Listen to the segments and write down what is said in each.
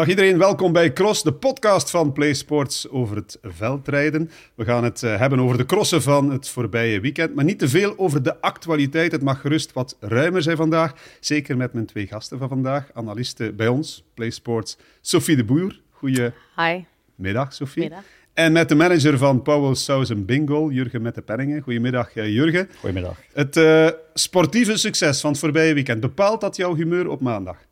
Dag iedereen, welkom bij Cross, de podcast van PlaySports over het veldrijden. We gaan het eh, hebben over de crossen van het voorbije weekend, maar niet te veel over de actualiteit. Het mag gerust wat ruimer zijn vandaag. Zeker met mijn twee gasten van vandaag, analisten bij ons, PlaySports, Sophie de Boer. Goedemiddag, Sophie. Middag. En met de manager van Powell Southern Bingo, Jurgen met de Penningen. Goedemiddag, eh, Jurgen. Goedemiddag. Het uh, sportieve succes van het voorbije weekend, bepaalt dat jouw humeur op maandag?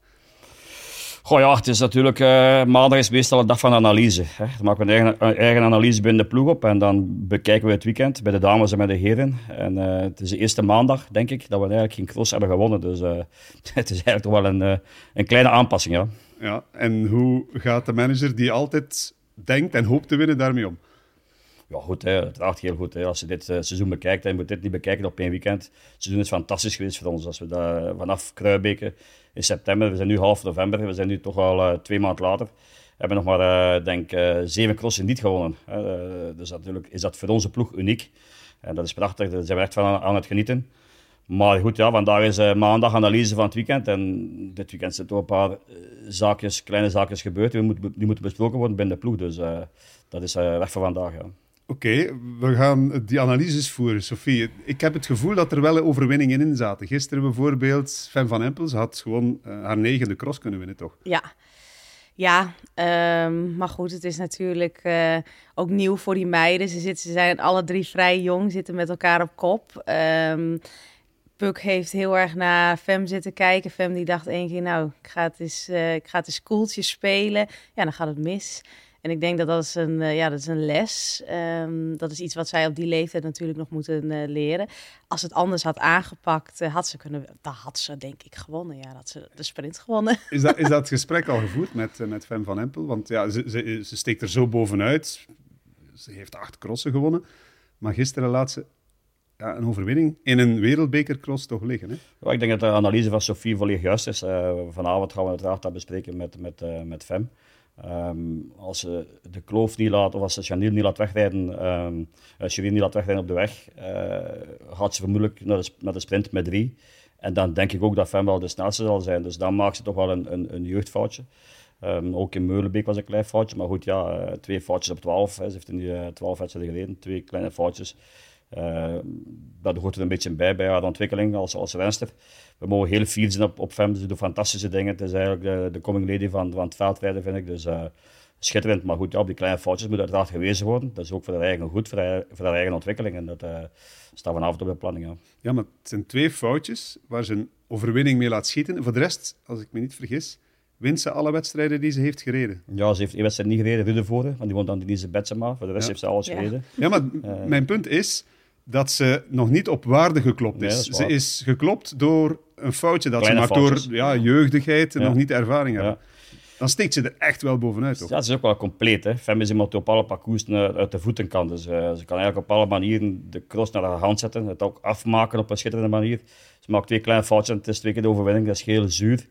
Goh ja, het is natuurlijk, uh, maandag is meestal een dag van analyse. Hè. Dan maken we een eigen, eigen, analyse binnen de ploeg op en dan bekijken we het weekend bij de dames en bij de heren. En uh, het is de eerste maandag, denk ik, dat we eigenlijk geen cross hebben gewonnen. Dus uh, het is eigenlijk toch wel een, een kleine aanpassing, ja. Ja, en hoe gaat de manager die altijd denkt en hoopt te winnen daarmee om? Ja, goed, hè. uiteraard heel goed. Hè. Als je dit seizoen bekijkt, en moet dit niet bekijken op één weekend. Het seizoen is fantastisch geweest voor ons. Als we dat vanaf Kruibeke in september. We zijn nu half november, we zijn nu toch al uh, twee maanden later. Hebben nog maar, uh, denk zeven crossen niet gewonnen. dus natuurlijk is dat voor onze ploeg uniek. En dat is prachtig, daar zijn we echt van aan, het genieten. Maar goed, ja, vandaag is maandag analyse van het weekend. En dit weekend zijn toch een paar zaakjes, kleine zaakjes gebeurd. Die moeten, die moeten besproken worden binnen de ploeg. Dus dat is weg voor vandaag, ja. Oké, we gaan die analyses voeren, Sophie. Ik heb het gevoel dat er wel overwinningen in zaten. Gisteren bijvoorbeeld, Fem van Empels had gewoon uh, haar negende cross kunnen winnen, toch? Ja, ja um, maar goed, het is natuurlijk uh, ook nieuw voor die meiden. Ze, zitten, ze zijn alle drie vrij jong, zitten met elkaar op kop. Um, Puk heeft heel erg naar Fem zitten kijken. Fem die dacht één keer, nou, ik ga het eens, uh, ik ga het eens spelen. Ja, dan gaat het mis. En ik denk dat dat is een, uh, ja, dat is een les. Um, dat is iets wat zij op die leeftijd natuurlijk nog moeten uh, leren. Als het anders had aangepakt, uh, had ze kunnen, dan had ze denk ik gewonnen. Ja, dat ze de sprint gewonnen. Is dat, is dat gesprek al gevoerd met, met Fem van Empel? Want ja, ze, ze, ze steekt er zo bovenuit. Ze heeft acht crossen gewonnen. Maar gisteren laat ze ja, een overwinning in een wereldbekercross toch liggen. Hè? Ja, ik denk dat de analyse van Sofie volledig juist is. vanavond gaan we uiteraard dat bespreken met, met, met Fem. Um, als ze de kloof niet laat, of als ze Chanel niet laat wegrijden, um, niet laat wegrijden op de weg, uh, gaat ze vermoedelijk naar de, de sprint met drie. En dan denk ik ook dat Fem wel de snelste zal zijn. Dus dan maakt ze toch wel een, een, een jeugdfoutje. Um, ook in Meulenbeek was een klein foutje. Maar goed, ja, uh, twee foutjes op twaalf. Ze heeft nu uh, twaalf wedstrijden gereden. Twee kleine foutjes. Dat hoort er een beetje bij bij haar ontwikkeling als, als renster. We mogen heel fier zijn op, op Fem. Ze doet fantastische dingen. Het is eigenlijk de, de coming lady van, van het veldrijden, vind ik. Dus uh, schitterend. Maar goed, ja, op die kleine foutjes moet uiteraard gewezen worden. Dat is ook voor haar eigen goed, voor haar, voor haar eigen ontwikkeling. En dat uh, staat vanavond op de planning. Ja. ja, maar het zijn twee foutjes waar ze een overwinning mee laat schieten. En voor de rest, als ik me niet vergis, wint ze alle wedstrijden die ze heeft gereden. Ja, ze heeft één wedstrijd niet gereden, Rudevoorde, want die won dan Denise Betsema. Voor de rest ja. heeft ze alles Ja. gereden. Ja, maar mijn punt is dat ze nog niet op waarde geklopt is. ze is geklopt door een foutje dat Kleine ze maakt foutjes. door ja, jeugdigheid en Ja. nog niet de ervaring hebben. Ja. Dan steekt ze er echt wel bovenuit, toch? Ja, ze is ook wel compleet. Hè. Fem is iemand die op alle parcours uit de voeten kan. Dus eh, ze kan eigenlijk op alle manieren de cross naar haar hand zetten. Het ook afmaken op een schitterende manier. Ze maakt twee kleine foutjes en het is twee keer de overwinning. Dat is heel zuur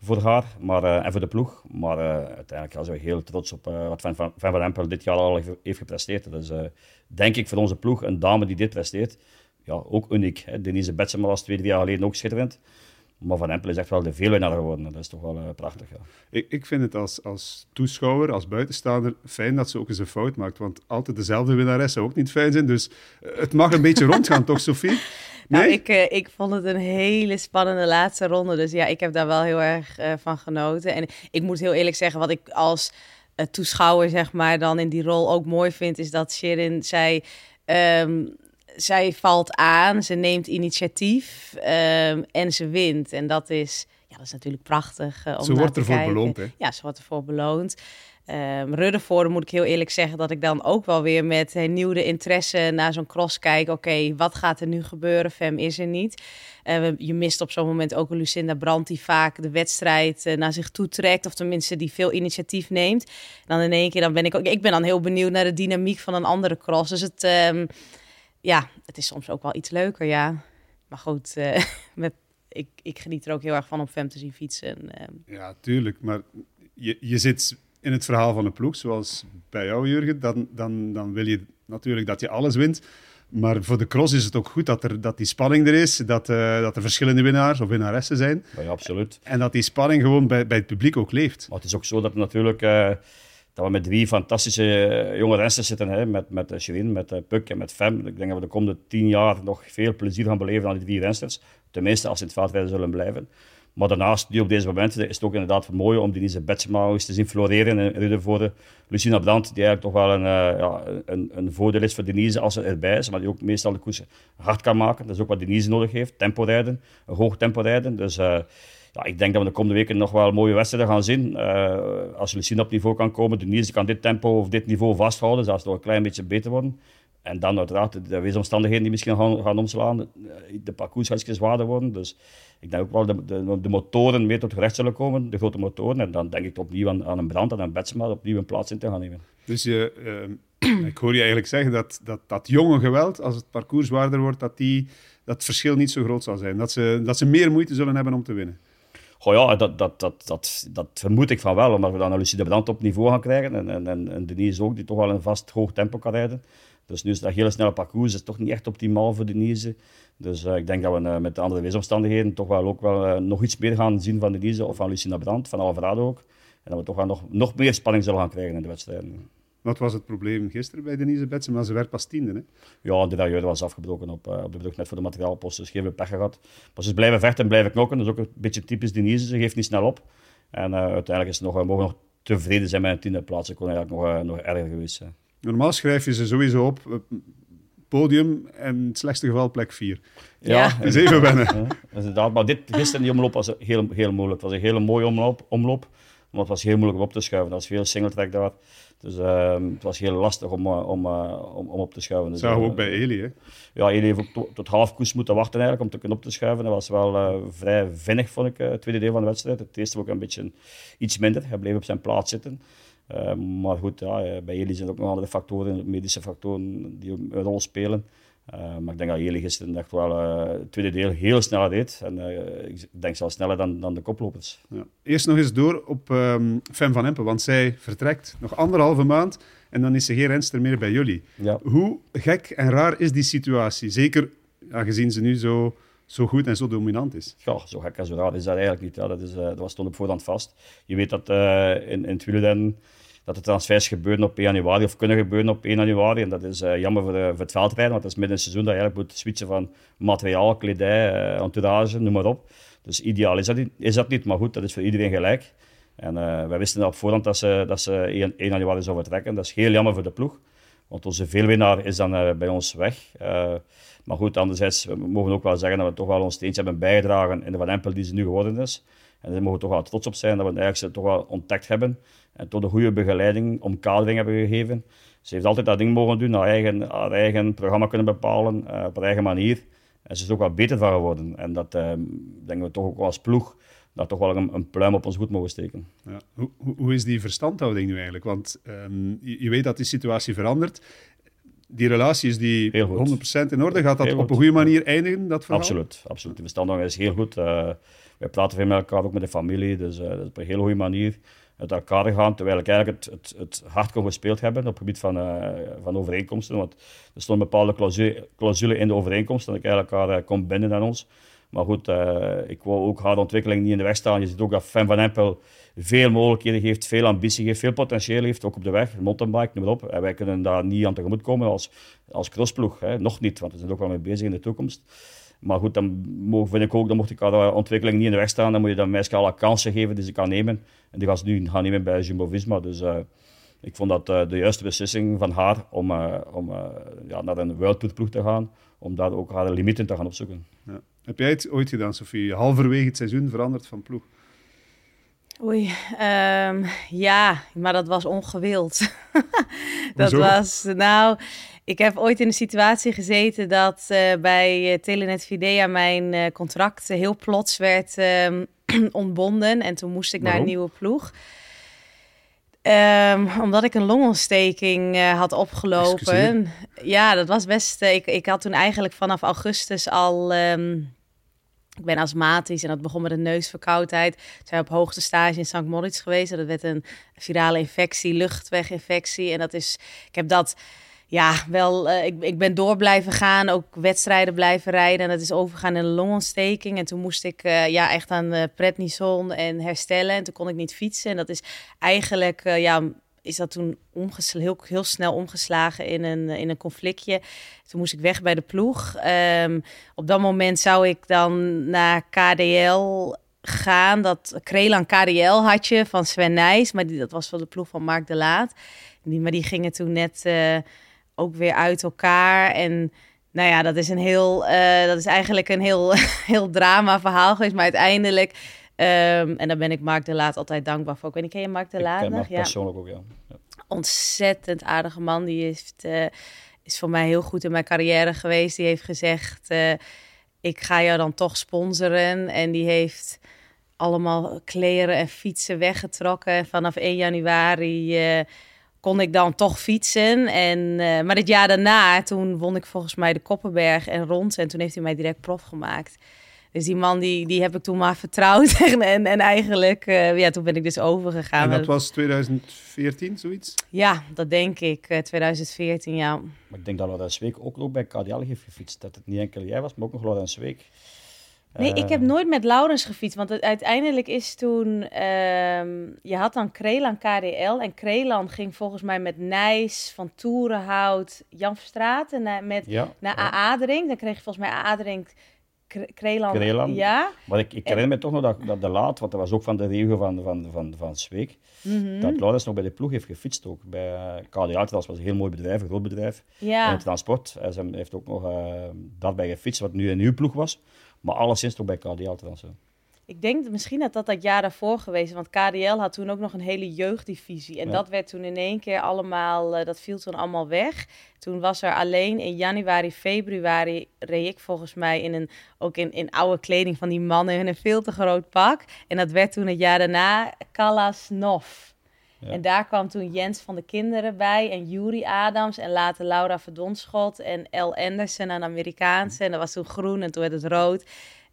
voor haar maar, eh, en voor de ploeg. Maar eh, uiteindelijk ja, zijn we heel trots op eh, wat Van Van, Van dit jaar al heeft, gepresteerd. Dus denk ik voor onze ploeg, een dame die dit presteert, ja, ook uniek. Hè. Denise Betsema was twee, drie jaar geleden ook schitterend. Maar Van Empel is echt wel de veelwinnaar geworden. Dat is toch wel prachtig. Ja. Ik, ik vind het als, als toeschouwer, als buitenstaander, fijn dat ze ook eens een fout maakt. Want altijd dezelfde winnares zou ook niet fijn zijn. Dus het mag een beetje rondgaan, toch, Sophie? Nou, Nee? ik, eh, ik vond het een hele spannende laatste ronde. Dus ja, ik heb daar wel heel erg eh, van genoten. En ik moet heel eerlijk zeggen, wat ik als eh, toeschouwer, zeg maar, dan in die rol ook mooi vind, is dat Shirin, zij, ehm, zij valt aan, ze neemt initiatief ehm, en ze wint. En dat is, ja, dat is natuurlijk prachtig. om Ze wordt ervoor kijken. beloond, hè? Ja, ze wordt ervoor beloond. Um, moet ik heel eerlijk zeggen dat ik dan ook wel weer met hernieuwde interesse naar zo'n cross kijk. Oké, wat gaat er nu gebeuren? Fem is er niet. Uh, je mist op zo'n moment ook een Lucinda Brandt die vaak de wedstrijd eh, naar zich toe trekt. Of tenminste die veel initiatief neemt. Dan in één keer dan ben ik ook... Ik ben dan heel benieuwd naar de dynamiek van een andere cross. Dus het, ehm, ja, het is soms ook wel iets leuker, ja. Maar goed, eh, met, ik, ik geniet er ook heel erg van om Fem te zien fietsen. ehm. Ja, tuurlijk. Maar je, je zit in het verhaal van een ploeg, zoals bij jou, Jurgen. Dan, dan, dan wil je natuurlijk dat je alles wint. Maar voor de cross is het ook goed dat, er, dat die spanning er is, dat, uh, dat er verschillende winnaars of winnaressen zijn. Ja, absoluut. En dat die spanning gewoon bij, bij het publiek ook leeft. Maar het is ook zo dat natuurlijk... Uh, dat we met drie fantastische eh, jonge rensters zitten, hè, met, met Shirin, met Puk en met Fem. Ik denk dat we de komende tien jaar nog veel plezier gaan beleven aan die drie rensters. Tenminste, als ze in het veldrijden zullen blijven. Maar daarnaast, nu op deze momenten, is het ook inderdaad mooi om Denise Betsema te zien floreren in Rudevoorde. Lucina Brandt, die eigenlijk toch wel een, uh, ja, een, een voordeel is voor Denise als ze erbij is, maar die ook meestal de koers hard kan maken. Dat is ook wat Denise nodig heeft, tempo rijden, hoog tempo rijden. Dus uh, ja, ik denk dat we de komende weken nog wel mooie wedstrijden gaan zien. Uh, als Lucina op niveau kan komen, Denise kan dit tempo of dit niveau vasthouden, zelfs nog een klein beetje beter worden. En dan uiteraard de weersomstandigheden die misschien gaan, gaan omslaan. De parcours gaat iets zwaarder worden. Dus ik denk ook wel de, de, de motoren meer tot gerecht zullen komen, de grote motoren. En dan denk ik opnieuw aan, aan een brand en een Betsma opnieuw een plaats in te gaan nemen. Dus je, uh, ik hoor je eigenlijk zeggen dat, dat dat jonge geweld, als het parcours zwaarder wordt, dat, die, dat het verschil niet zo groot zal zijn. Dat ze, dat ze meer moeite zullen hebben om te winnen. Goh ja, dat, dat, dat, dat, dat vermoed ik van wel, omdat we dan een Lucie de Brand op niveau gaan krijgen. En, en, en, en Denise ook, die toch wel een vast hoog tempo kan rijden. Dus nu is dat hele snelle parcours is toch niet echt optimaal voor Denise. Dus uh, ik denk dat we uh, met de andere weersomstandigheden toch wel ook wel uh, nog iets meer gaan zien van Denise of van Lucina Brandt, van Alvarado ook. En dat we toch wel nog, nog meer spanning zullen gaan krijgen in de wedstrijden. Wat was het probleem gisteren bij Denise Betsen? Maar ze werd pas tiende, hè? Ja, de derailleur was afgebroken op, op de brug net voor de materiaalpost. Dus geen pech gehad. Maar ze blijven vechten en blijven knokken. Dat is ook een beetje typisch Denise. Ze geeft niet snel op. En uiteindelijk is nog, mogen nog tevreden zijn met een tiende plaats. Ze kon eigenlijk nog, nog erger geweest zijn. Normaal schrijf je ze sowieso op. Eh, podium en in het slechtste geval plek 4. Ja, ja. is even wennen. Ja, inderdaad, maar dit, gisteren die omloop was heel, heel moeilijk. Het was een hele mooie omloop, omloop maar het was heel moeilijk om op te schuiven. Dat was veel singletrack daar. Dus uh, het was heel lastig om, uh, om, uh, om, om, op te schuiven. Dus, Zagen we ook bij Eli, hè? Ja, Eli heeft ook tot half koers moeten wachten eigenlijk om te kunnen op te schuiven. Dat was wel vrij vinnig, vond ik, het tweede deel van de wedstrijd. Het eerste ook een beetje iets minder. Hij bleef op zijn plaats zitten. Uh, maar goed, ja, eh, bij jullie zijn ook nog andere factoren, medische factoren, die een rol spelen. Uh, maar ik denk dat jullie gisteren echt wel het tweede deel heel snel deed. En ik denk zelfs sneller dan, dan de koplopers. Ja. Eerst nog eens door op um, Fem van Empen, want zij vertrekt nog anderhalve maand en dan is ze geen renster meer bij jullie. Ja. Hoe gek en raar is die situatie? Zeker aangezien ze nu zo zo goed en zo dominant is. Ja, zo gek en zo raar is dat eigenlijk niet. Ja. Dat, is, uh, dat was stond op voorhand vast. Je weet dat uh, in, in het wielrennen dat de transfers gebeuren op 1 januari of kunnen gebeuren op 1 januari. En dat is uh, jammer voor, de, voor het veldrijden, want dat is midden in het seizoen dat je eigenlijk moet switchen van materiaal, kledij, uh, entourage, noem maar op. Dus ideaal is dat, niet, is dat niet, maar goed, dat is voor iedereen gelijk. En wij wisten op voorhand dat ze, dat ze 1, 1 januari zou vertrekken. Dat is heel jammer voor de ploeg, want onze veelwinnaar is dan bij ons weg. maar goed, anderzijds we mogen ook wel zeggen dat we toch wel ons steentje hebben bijgedragen in de Van Empel die ze nu geworden is. En daar mogen we toch wel trots op zijn dat we eigenlijk ze toch wel ontdekt hebben. En tot een goede begeleiding, omkadering hebben gegeven. Ze heeft altijd dat ding mogen doen, haar eigen, haar eigen programma kunnen bepalen, uh, op haar eigen manier. En ze is ook wel beter van geworden. En dat uh, denken we toch ook als ploeg, dat toch wel een, pluim op ons goed mogen steken. Ja. Hoe, hoe, is die verstandhouding nu eigenlijk? Want je, je, weet dat die situatie verandert. Die relatie is die 100% in orde. Gaat dat heel op een goede manier eindigen, dat verhaal? Absoluut, absoluut. De verstandhouding is heel goed. Uh, wij praten veel met elkaar, ook met de familie. Dus dat is op een hele goede manier uit elkaar gegaan, terwijl ik eigenlijk het, het, het hard kon gespeeld hebben op het gebied van, uh, van overeenkomsten. Want er stonden bepaalde clausule, clausule in de overeenkomst dat ik eigenlijk elkaar kon binden aan ons. Maar goed, ik wou ook haar ontwikkeling niet in de weg staan. Je ziet ook dat Fem van Empel veel mogelijkheden heeft, veel ambitie heeft, veel potentieel heeft, ook op de weg, mountainbike, noem maar op. En wij kunnen daar niet aan tegemoet komen als, als crossploeg. Hè. Nog niet, want we zijn ook wel mee bezig in de toekomst. Maar goed, dan vind ik ook, dan mocht ik haar ontwikkeling niet in de weg staan. Dan moet je dat meisje alle kansen geven die ze kan nemen. En die gaat ze nu gaan nemen bij Jumbo-Visma. Dus uh, ik vond dat uh, de juiste beslissing van haar om, uh, om ja, naar een World ploeg te gaan. Om daar ook haar limieten te gaan opzoeken. Ja. Heb jij het ooit gedaan, Sofie? Halverwege het seizoen veranderd van ploeg? Oei, um, ja, maar dat was ongewild. dat was, nou, ik heb ooit in een situatie gezeten dat uh, bij uh, Telenet Videa mijn uh, contract heel plots werd um, ontbonden. En toen moest ik Waarom? naar een nieuwe ploeg. Um, omdat ik een longontsteking had opgelopen. Ja, dat was best. ik, ik had toen eigenlijk vanaf augustus al. Um, ik ben astmatisch en dat begon met een neusverkoudheid. Toen zijn we op hoogte stage in St. Moritz geweest. Dat werd een virale infectie, luchtweginfectie. En dat is, ik heb dat ja, wel, eh, ik, ik ben door blijven gaan, ook wedstrijden blijven rijden. En dat is overgegaan in een longontsteking. En toen moest ik uh, ja, echt aan uh, prednison en herstellen. En toen kon ik niet fietsen. En dat is eigenlijk, ja, is dat toen heel, heel snel omgeslagen in een, in een conflictje. Toen moest ik weg bij de ploeg. Um, op dat moment zou ik dan naar KDL gaan. Dat Krelan KDL had je van Sven Nijs, maar die, dat was wel de ploeg van Mark de Laat. Die, maar die gingen toen net ook weer uit elkaar. En nou ja, dat is een heel, uh, dat is eigenlijk een heel, heel drama verhaal geweest. Maar uiteindelijk, um, en daar ben ik Mark de Laat altijd dankbaar voor. Ik weet niet, ken je Mark de Laat ik ken nog? Ja. persoonlijk ook, ja. ja. Ontzettend aardige man. Die heeft, uh, is voor mij heel goed in mijn carrière geweest. Die heeft gezegd, uh, ik ga jou dan toch sponsoren. En die heeft allemaal kleren en fietsen weggetrokken. Vanaf 1 januari kon ik dan toch fietsen. En, uh, maar het jaar daarna, toen won ik volgens mij de Koppenberg en rond. En toen heeft hij mij direct prof gemaakt. Dus die man, die, die heb ik toen maar vertrouwd. en, en, en eigenlijk, uh, ja, toen ben ik dus overgegaan. En dat was 2014, zoiets? Ja, dat denk ik. Uh, 2014, ja. Maar ik denk dat Laurens Week ook nog bij KDL heeft gefietst. Dat het niet enkel jij was, maar ook nog Laurens Week. Nee, ik heb nooit met Laurens gefietst. Want het, uiteindelijk is toen... Um, je had dan Krelan KDL. En Krelan ging volgens mij met Nijs, Van Toerenhout, Jan Verstraeten... Naar, met, ja, naar ja. Dan kreeg je volgens mij AA-drink... Krelan. Ja. Maar ik, ik herinner en, me toch nog dat, dat de laat, want dat was ook van de regio van, van, van, van Zweek, mm -hmm. dat Laurens nog bij de ploeg heeft gefietst ook. Bij uh, KDA, dat was een heel mooi bedrijf, een groot bedrijf. Ja. En het transport, hij heeft ook nog uh, daarbij gefietst, wat nu een nieuwe ploeg was. Maar alleszins toch bij KDL trouwens. Ik denk misschien dat dat dat jaar daarvoor geweest is. Want KDL had toen ook nog een hele jeugddivisie. En Ja. dat werd toen in één keer allemaal... eh, dat viel toen allemaal weg. Toen was er alleen in januari, februari... reed ik volgens mij in een, ook in, in oude kleding van die mannen... in een veel te groot pak. En dat werd toen het jaar daarna Kalasnov. Ja. En daar kwam toen Jens van de Kinderen bij en Yuri Adams en later Laura Verdonschot en El Anderson, een Amerikaanse. En dat was toen groen en toen werd het rood.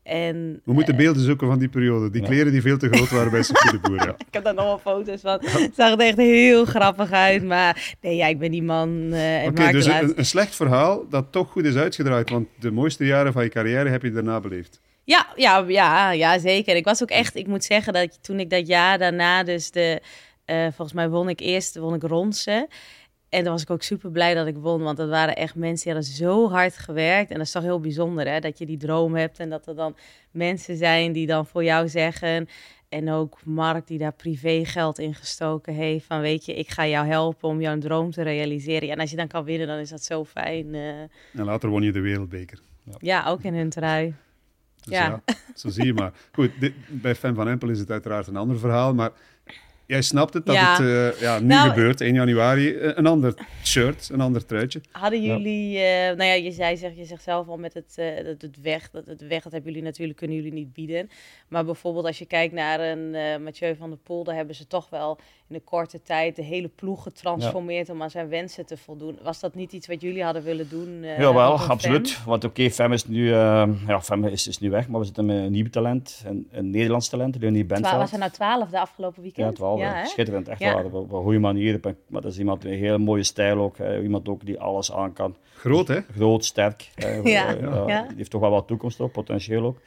En We moeten beelden zoeken van die periode. Die Ja. kleren die veel te groot waren bij Sophie de Boer. Ja. ik heb daar nog wel foto's van. Het zag er echt heel grappig uit. Maar nee, ja, ik ben die man eh en Oké, dus een, een slecht verhaal dat toch goed is uitgedraaid. Want de mooiste jaren van je carrière heb je daarna beleefd. Ja, ja, ja, ja, zeker. Ik was ook echt, ik moet zeggen dat toen ik dat jaar daarna, dus de, eh, volgens mij won ik eerst, won ik Ronse. En dan was ik ook super blij dat ik won, want dat waren echt mensen die hadden zo hard gewerkt. En dat is toch heel bijzonder, hè, dat je die droom hebt en dat er dan mensen zijn die dan voor jou zeggen. En ook Mark die daar privégeld in gestoken heeft. Van weet je, ik ga jou helpen om jouw droom te realiseren. Ja, en als je dan kan winnen, dan is dat zo fijn. eh. En later won je de wereldbeker. ja, ook in hun trui. Dus Ja. ja. zo zie je maar. Goed, dit, bij Fan van Empel is het uiteraard een ander verhaal. Maar jij snapt het dat Ja. het eh, ja, nu Nou, gebeurt, 1 januari. eh, Een ander shirt, een ander truitje. Hadden Ja. jullie, eh, nou ja, je zei zeg, je zegt zelf al met het, eh, dat het weg, dat het weg, dat hebben jullie natuurlijk, kunnen jullie niet bieden. Maar bijvoorbeeld als je kijkt naar een eh Mathieu van der Poel, daar hebben ze toch wel in een korte tijd de hele ploeg getransformeerd om aan zijn wensen te voldoen. Was dat niet iets wat jullie hadden willen doen? eh, Jawel, rondom absoluut. Fem? Want oké, Fem is nu, eh, ja, Fem is, is nu weg, maar we zitten met een nieuw talent, een, een Nederlands talent, Leonie Bentveld. was er nou twaalf de afgelopen weekend? Ja, het Ja, schitterend, echt Ja. waar. Op, een goede manier. Op een- Maar dat is iemand met een hele mooie stijl ook. hè. Iemand ook die alles aan kan. Groot, hè? Groot, sterk. eh, Ja, eh, ja. Die heeft toch wel wat toekomst op, potentieel ook.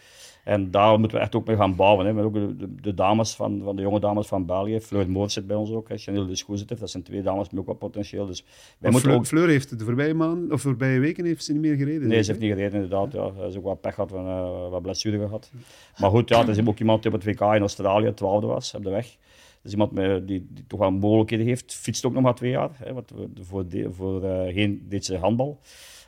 En daar moeten we echt ook mee gaan bouwen. Hè. Met ook de, de, de dames van, van de jonge dames van België. Fleur Moor zit bij ons ook. hè. Chanel de Schoe zit er. Dat zijn twee dames met ook wat potentieel. Dus wij Maar moeten Fleur, ook... Fleur heeft de voorbije maanden, of voorbije weken heeft ze niet meer gereden. Nee, ze heeft niet gereden inderdaad. Ja. Ze heeft ook wat pech gehad, van, eh, wat blessure gehad. Maar goed, ja, het is ook iemand die op het WK in Australië 12 was, op de weg. Dat is iemand met, die, die toch wel mogelijkheden heeft. Fietst ook nog maar twee jaar. Hè, want voor, de, voor eh, geen deed ze handbal.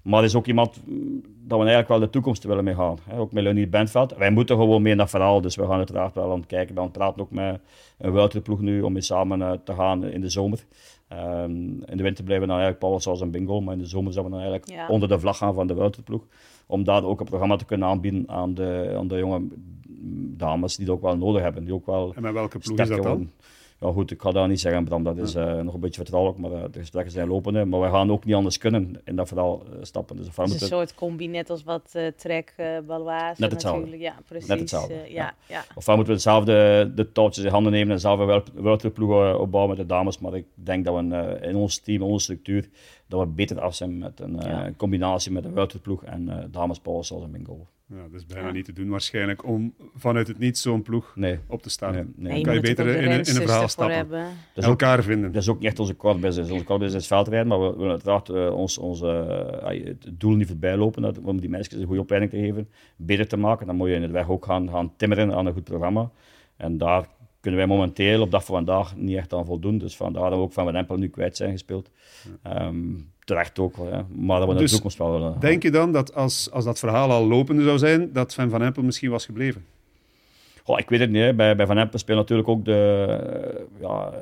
Maar is ook iemand mm, dat we eigenlijk wel de toekomst willen mee gaan. Hè. Ook met Leonie Bentveld. Wij moeten gewoon mee naar verhaal. Dus we gaan uiteraard wel aan het kijken. We praten ook met een Wuiterploeg nu om mee samen eh, te gaan in de zomer. Ehm, in de winter blijven we dan eigenlijk Paulus als een bingo. Maar in de zomer zouden we dan eigenlijk Ja. onder de vlag gaan van de Wuiterploeg. Om daar ook een programma te kunnen aanbieden aan de, aan de jonge dames die het ook wel nodig hebben. Die ook wel En met welke ploeg is dat dan? worden. Ja goed, ik ga daar niet zeggen, Bram, dat is uh, nog een beetje vertrouwelijk, maar uh, de gesprekken zijn lopende. Maar wij gaan ook niet anders kunnen in dat verhaal uh, stappen. Dus, het is een soort combi, net als wat uh, Trek, uh, Baloise Net hetzelfde. natuurlijk. Ja, precies. Net hetzelfde, ja, ja. ja. Ofwel moeten we hetzelfde de touwtjes in handen nemen en zelf een welterploeg opbouwen met de dames. Maar ik denk dat we in ons team, in onze structuur, dat we beter af zijn met een ja. combinatie met een welterploeg en dames Paul zoals een bingo. Ja, dat is bijna ja. niet te doen waarschijnlijk om vanuit het niet zo'n ploeg nee. op te staan. Nee, nee. Dan kan je beter in, in, een verhaal stappen. Dat elkaar vinden. Dat is ook niet echt onze core business. Onze core business is veldrijden, maar we willen uiteraard uh, ons, onze, uh, het doel niet voorbij lopen dat, om die mensen een goede opleiding te geven, beter te maken. Dan moet je in de weg ook gaan, gaan timmeren aan een goed programma. En daar kunnen wij momenteel op dag van vandaag niet echt aan voldoen. Dus vandaar dat we ook van Van Empel nu kwijt zijn gespeeld. Um, terecht ook, ja. maar dat we dus de toekomst wel willen. Denk je dan dat als, als dat verhaal al lopende zou zijn, dat Van Van Empel misschien was gebleven? Goh, ik weet het niet. Hè. Bij, bij Van Empel speelt natuurlijk ook de, ja,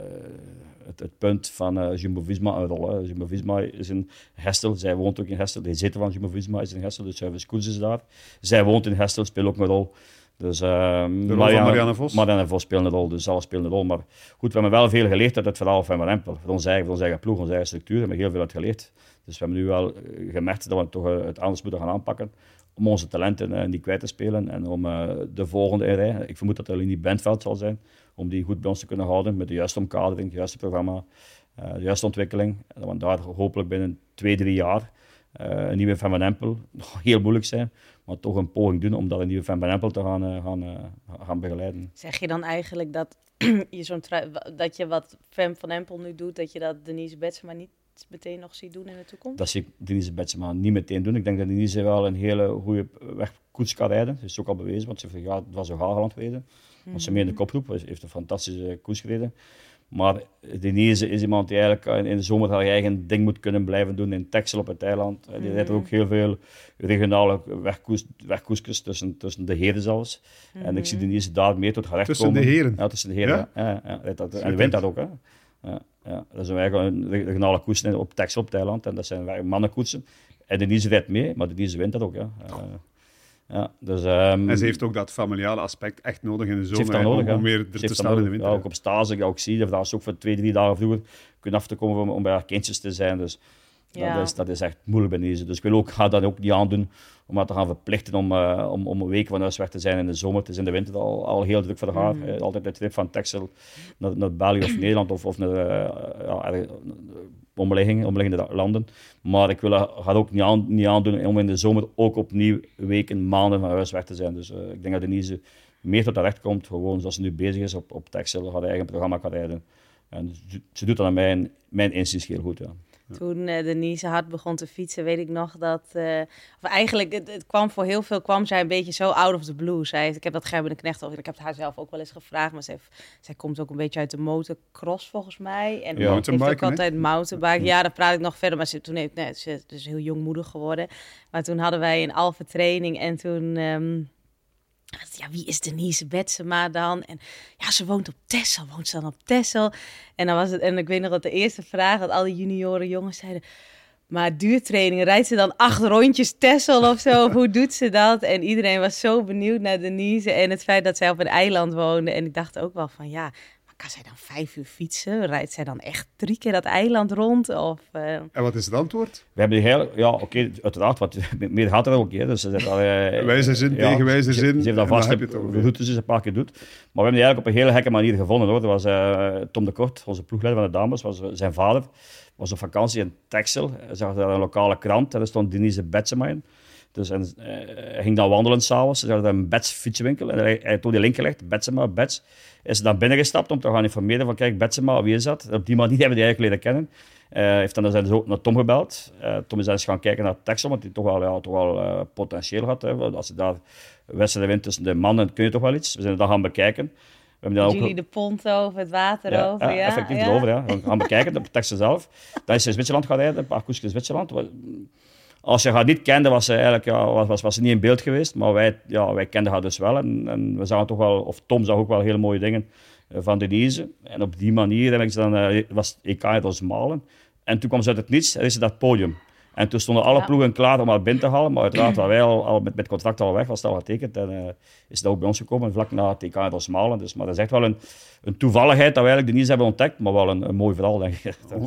het, het, punt van uh, Jumbo-Visma een rol. Hè. Jumbo-Visma is in Hestel, zij woont ook in Hestel. De zetel van Jumbo-Visma is in Hestel, dus Service is daar. Zij woont in Hestel, speelt ook een rol. Dus, uh, de rol Marianne, Marianne Vos? Marianne Vos speelt een rol, dus alles speelt een rol. Maar goed, we hebben wel veel geleerd uit het verhaal van Van Empel. Voor ons eigen, voor onze eigen ploeg, onze eigen structuur, hebben we heel veel uit geleerd. Dus we hebben nu wel eh, gemerkt dat we toch eh, het anders moeten gaan aanpakken om onze talenten niet kwijt te spelen en om de volgende rij, ik vermoed dat er die Bentveld zal zijn, om die goed bij ons te kunnen houden met de juiste omkadering, het juiste programma, de juiste ontwikkeling. We daar hopelijk binnen twee, drie jaar een nieuwe Van Empel, nog heel moeilijk zijn, maar toch een poging doen om dat een nieuwe Van Empel te gaan, gaan, gaan begeleiden. Zeg je dan eigenlijk dat je, zo'n dat je wat Fem van Empel nu doet, dat je dat Denise Betsma niet meteen nog ziet doen in de toekomst? Dat zie ik Denise Betsema niet meteen doen. Ik denk dat Denise wel een hele goede wegkoets kan rijden. Dat is ook al bewezen, want ze heeft, het was zo Haaland gereden. Mm -hmm. ze mee in de kopgroep, heeft een fantastische koers gereden. Maar Denise is iemand die eigenlijk in de zomer haar eigen ding moet kunnen blijven doen in Texel op het eiland. Die rijdt ook heel veel regionale wegkoers, tussen, tussen de heren zelfs. Mm -hmm. En ik zie Denise daar meer tot haar recht tussen komen. De heren. Ja, tussen de heren. Ja? Ja, ja, ja. En wint dat ook. Hè. Ja, ja. Dat is eigenlijk een regionale koers op Texel op het eiland. En dat zijn mannenkoetsen. En Denise rijdt mee, maar Denise wint dat ook. Ja. Ja, dus, um, en ze heeft ook dat familiale aspect echt nodig in de zomer nodig, om, om weer er te staan in de winter. Ja, ook op stage, ook zie je, dat is ook voor twee, drie dagen vroeger kunnen af te komen om, om bij haar kindjes te zijn. Dus ja. dat, is, dat is echt moeilijk bij deze. Dus ik wil ook, ga dat ook niet aandoen om haar te gaan verplichten om, uh, om, om een week van huis weg te zijn in de zomer. Het is in de winter al, al heel druk voor haar. Mm. Uh, altijd de trip van Texel naar, naar België of Nederland of, of naar uh, ja, omliggingen, omliggende landen. Maar ik wil haar ook niet, aan, niet aandoen om in de zomer ook opnieuw weken, maanden van huis weg te zijn. Dus ik denk dat Denise meer tot terecht komt, gewoon zoals ze nu bezig is op, op Texel, haar eigen programma kan rijden. En ze doet dat aan mijn, mijn inziens heel goed. Ja. Toen uh, Denise hard begon te fietsen, weet ik nog dat... Uh, of eigenlijk, het, het, kwam voor heel veel, kwam zij een beetje zo out of the blue. Zij heeft, ik heb dat Gerben de Knecht over, ik heb het haar zelf ook wel eens gevraagd, maar zij, heeft, zij komt ook een beetje uit de motocross volgens mij. En ja, heeft ook altijd mountainbike. Ja, daar praat ik nog verder, maar ze, toen heeft, nee, ze is dus heel jongmoedig geworden. Maar toen hadden wij een alfa training en toen... Um, ja, wie is Denise Betsema dan? En ja, ze woont op Texel, woont ze dan op Texel? En dan was het, en ik weet nog dat de eerste vraag, dat al die junioren jongens zeiden, maar duurtraining, rijdt ze dan acht rondjes Texel of zo? Of hoe doet ze dat? En iedereen was zo benieuwd naar Denise en het feit dat zij op een eiland woonde. En ik dacht ook wel van, ja, kan zij dan vijf uur fietsen? Rijdt zij dan echt drie keer dat eiland rond? Of, uh... En wat is het antwoord? We hebben die hele, ja, oké, okay, uiteraard, wat meer gaat er ook, hè, dus al, uh, wijze zin ja, tegen wijze zin. Ze, ze heeft dat vast routes een paar keer doet. Maar we hebben die eigenlijk op een hele gekke manier gevonden, hoor. Dat was uh, Tom de Kort, onze ploegleider van de dames, was zijn vader, was op vakantie in Texel. Hij zag daar een lokale krant, en daar stond Denise Betsema in. Dus en, uh, hij ging dan wandelen s'avonds. Ze hadden een Bets fietswinkel. En hij, hij die link gelegd, Betsema, Bets. Is dan binnengestapt om te gaan informeren van, kijk, Betsema, wie is dat? Op die manier hebben die eigenlijk leren kennen. Uh, heeft dan zijn ook naar Tom gebeld. Uh, Tom is dan eens gaan kijken naar Texel, want die toch wel, ja, toch wel potentieel had. Hè. Als je daar wedstrijden wint tussen de mannen, kun je toch wel iets. We zijn dat gaan bekijken. We hebben dan jullie ook... de pont over, het water ja, over, ja? effectief ja. erover, ja. We gaan bekijken, op Texel zelf. Dan is ze in Zwitserland gaan rijden, een paar koersjes in Zwitserland als je haar niet kende, was ze eigenlijk ja, was, was, was ze niet in beeld geweest. Maar wij, ja, wij kenden haar dus wel. En, en we zagen toch wel, of Tom zag ook wel hele mooie dingen uh, van Denise. En op die manier dan, uh, was EK in ons malen. En toen kwam ze uit het niets en is ze dat podium. En toen stonden alle ploegen klaar om haar binnen te halen. Maar uiteraard waren wij al, al met, met contract al weg, was het al getekend. En uh, is dat ook bij ons gekomen, vlak na het TK in Rosmalen. Dus, maar dat is echt wel een, een toevalligheid dat we eigenlijk de Nies hebben ontdekt. Maar wel een, een mooi verhaal, denk ik. Oh,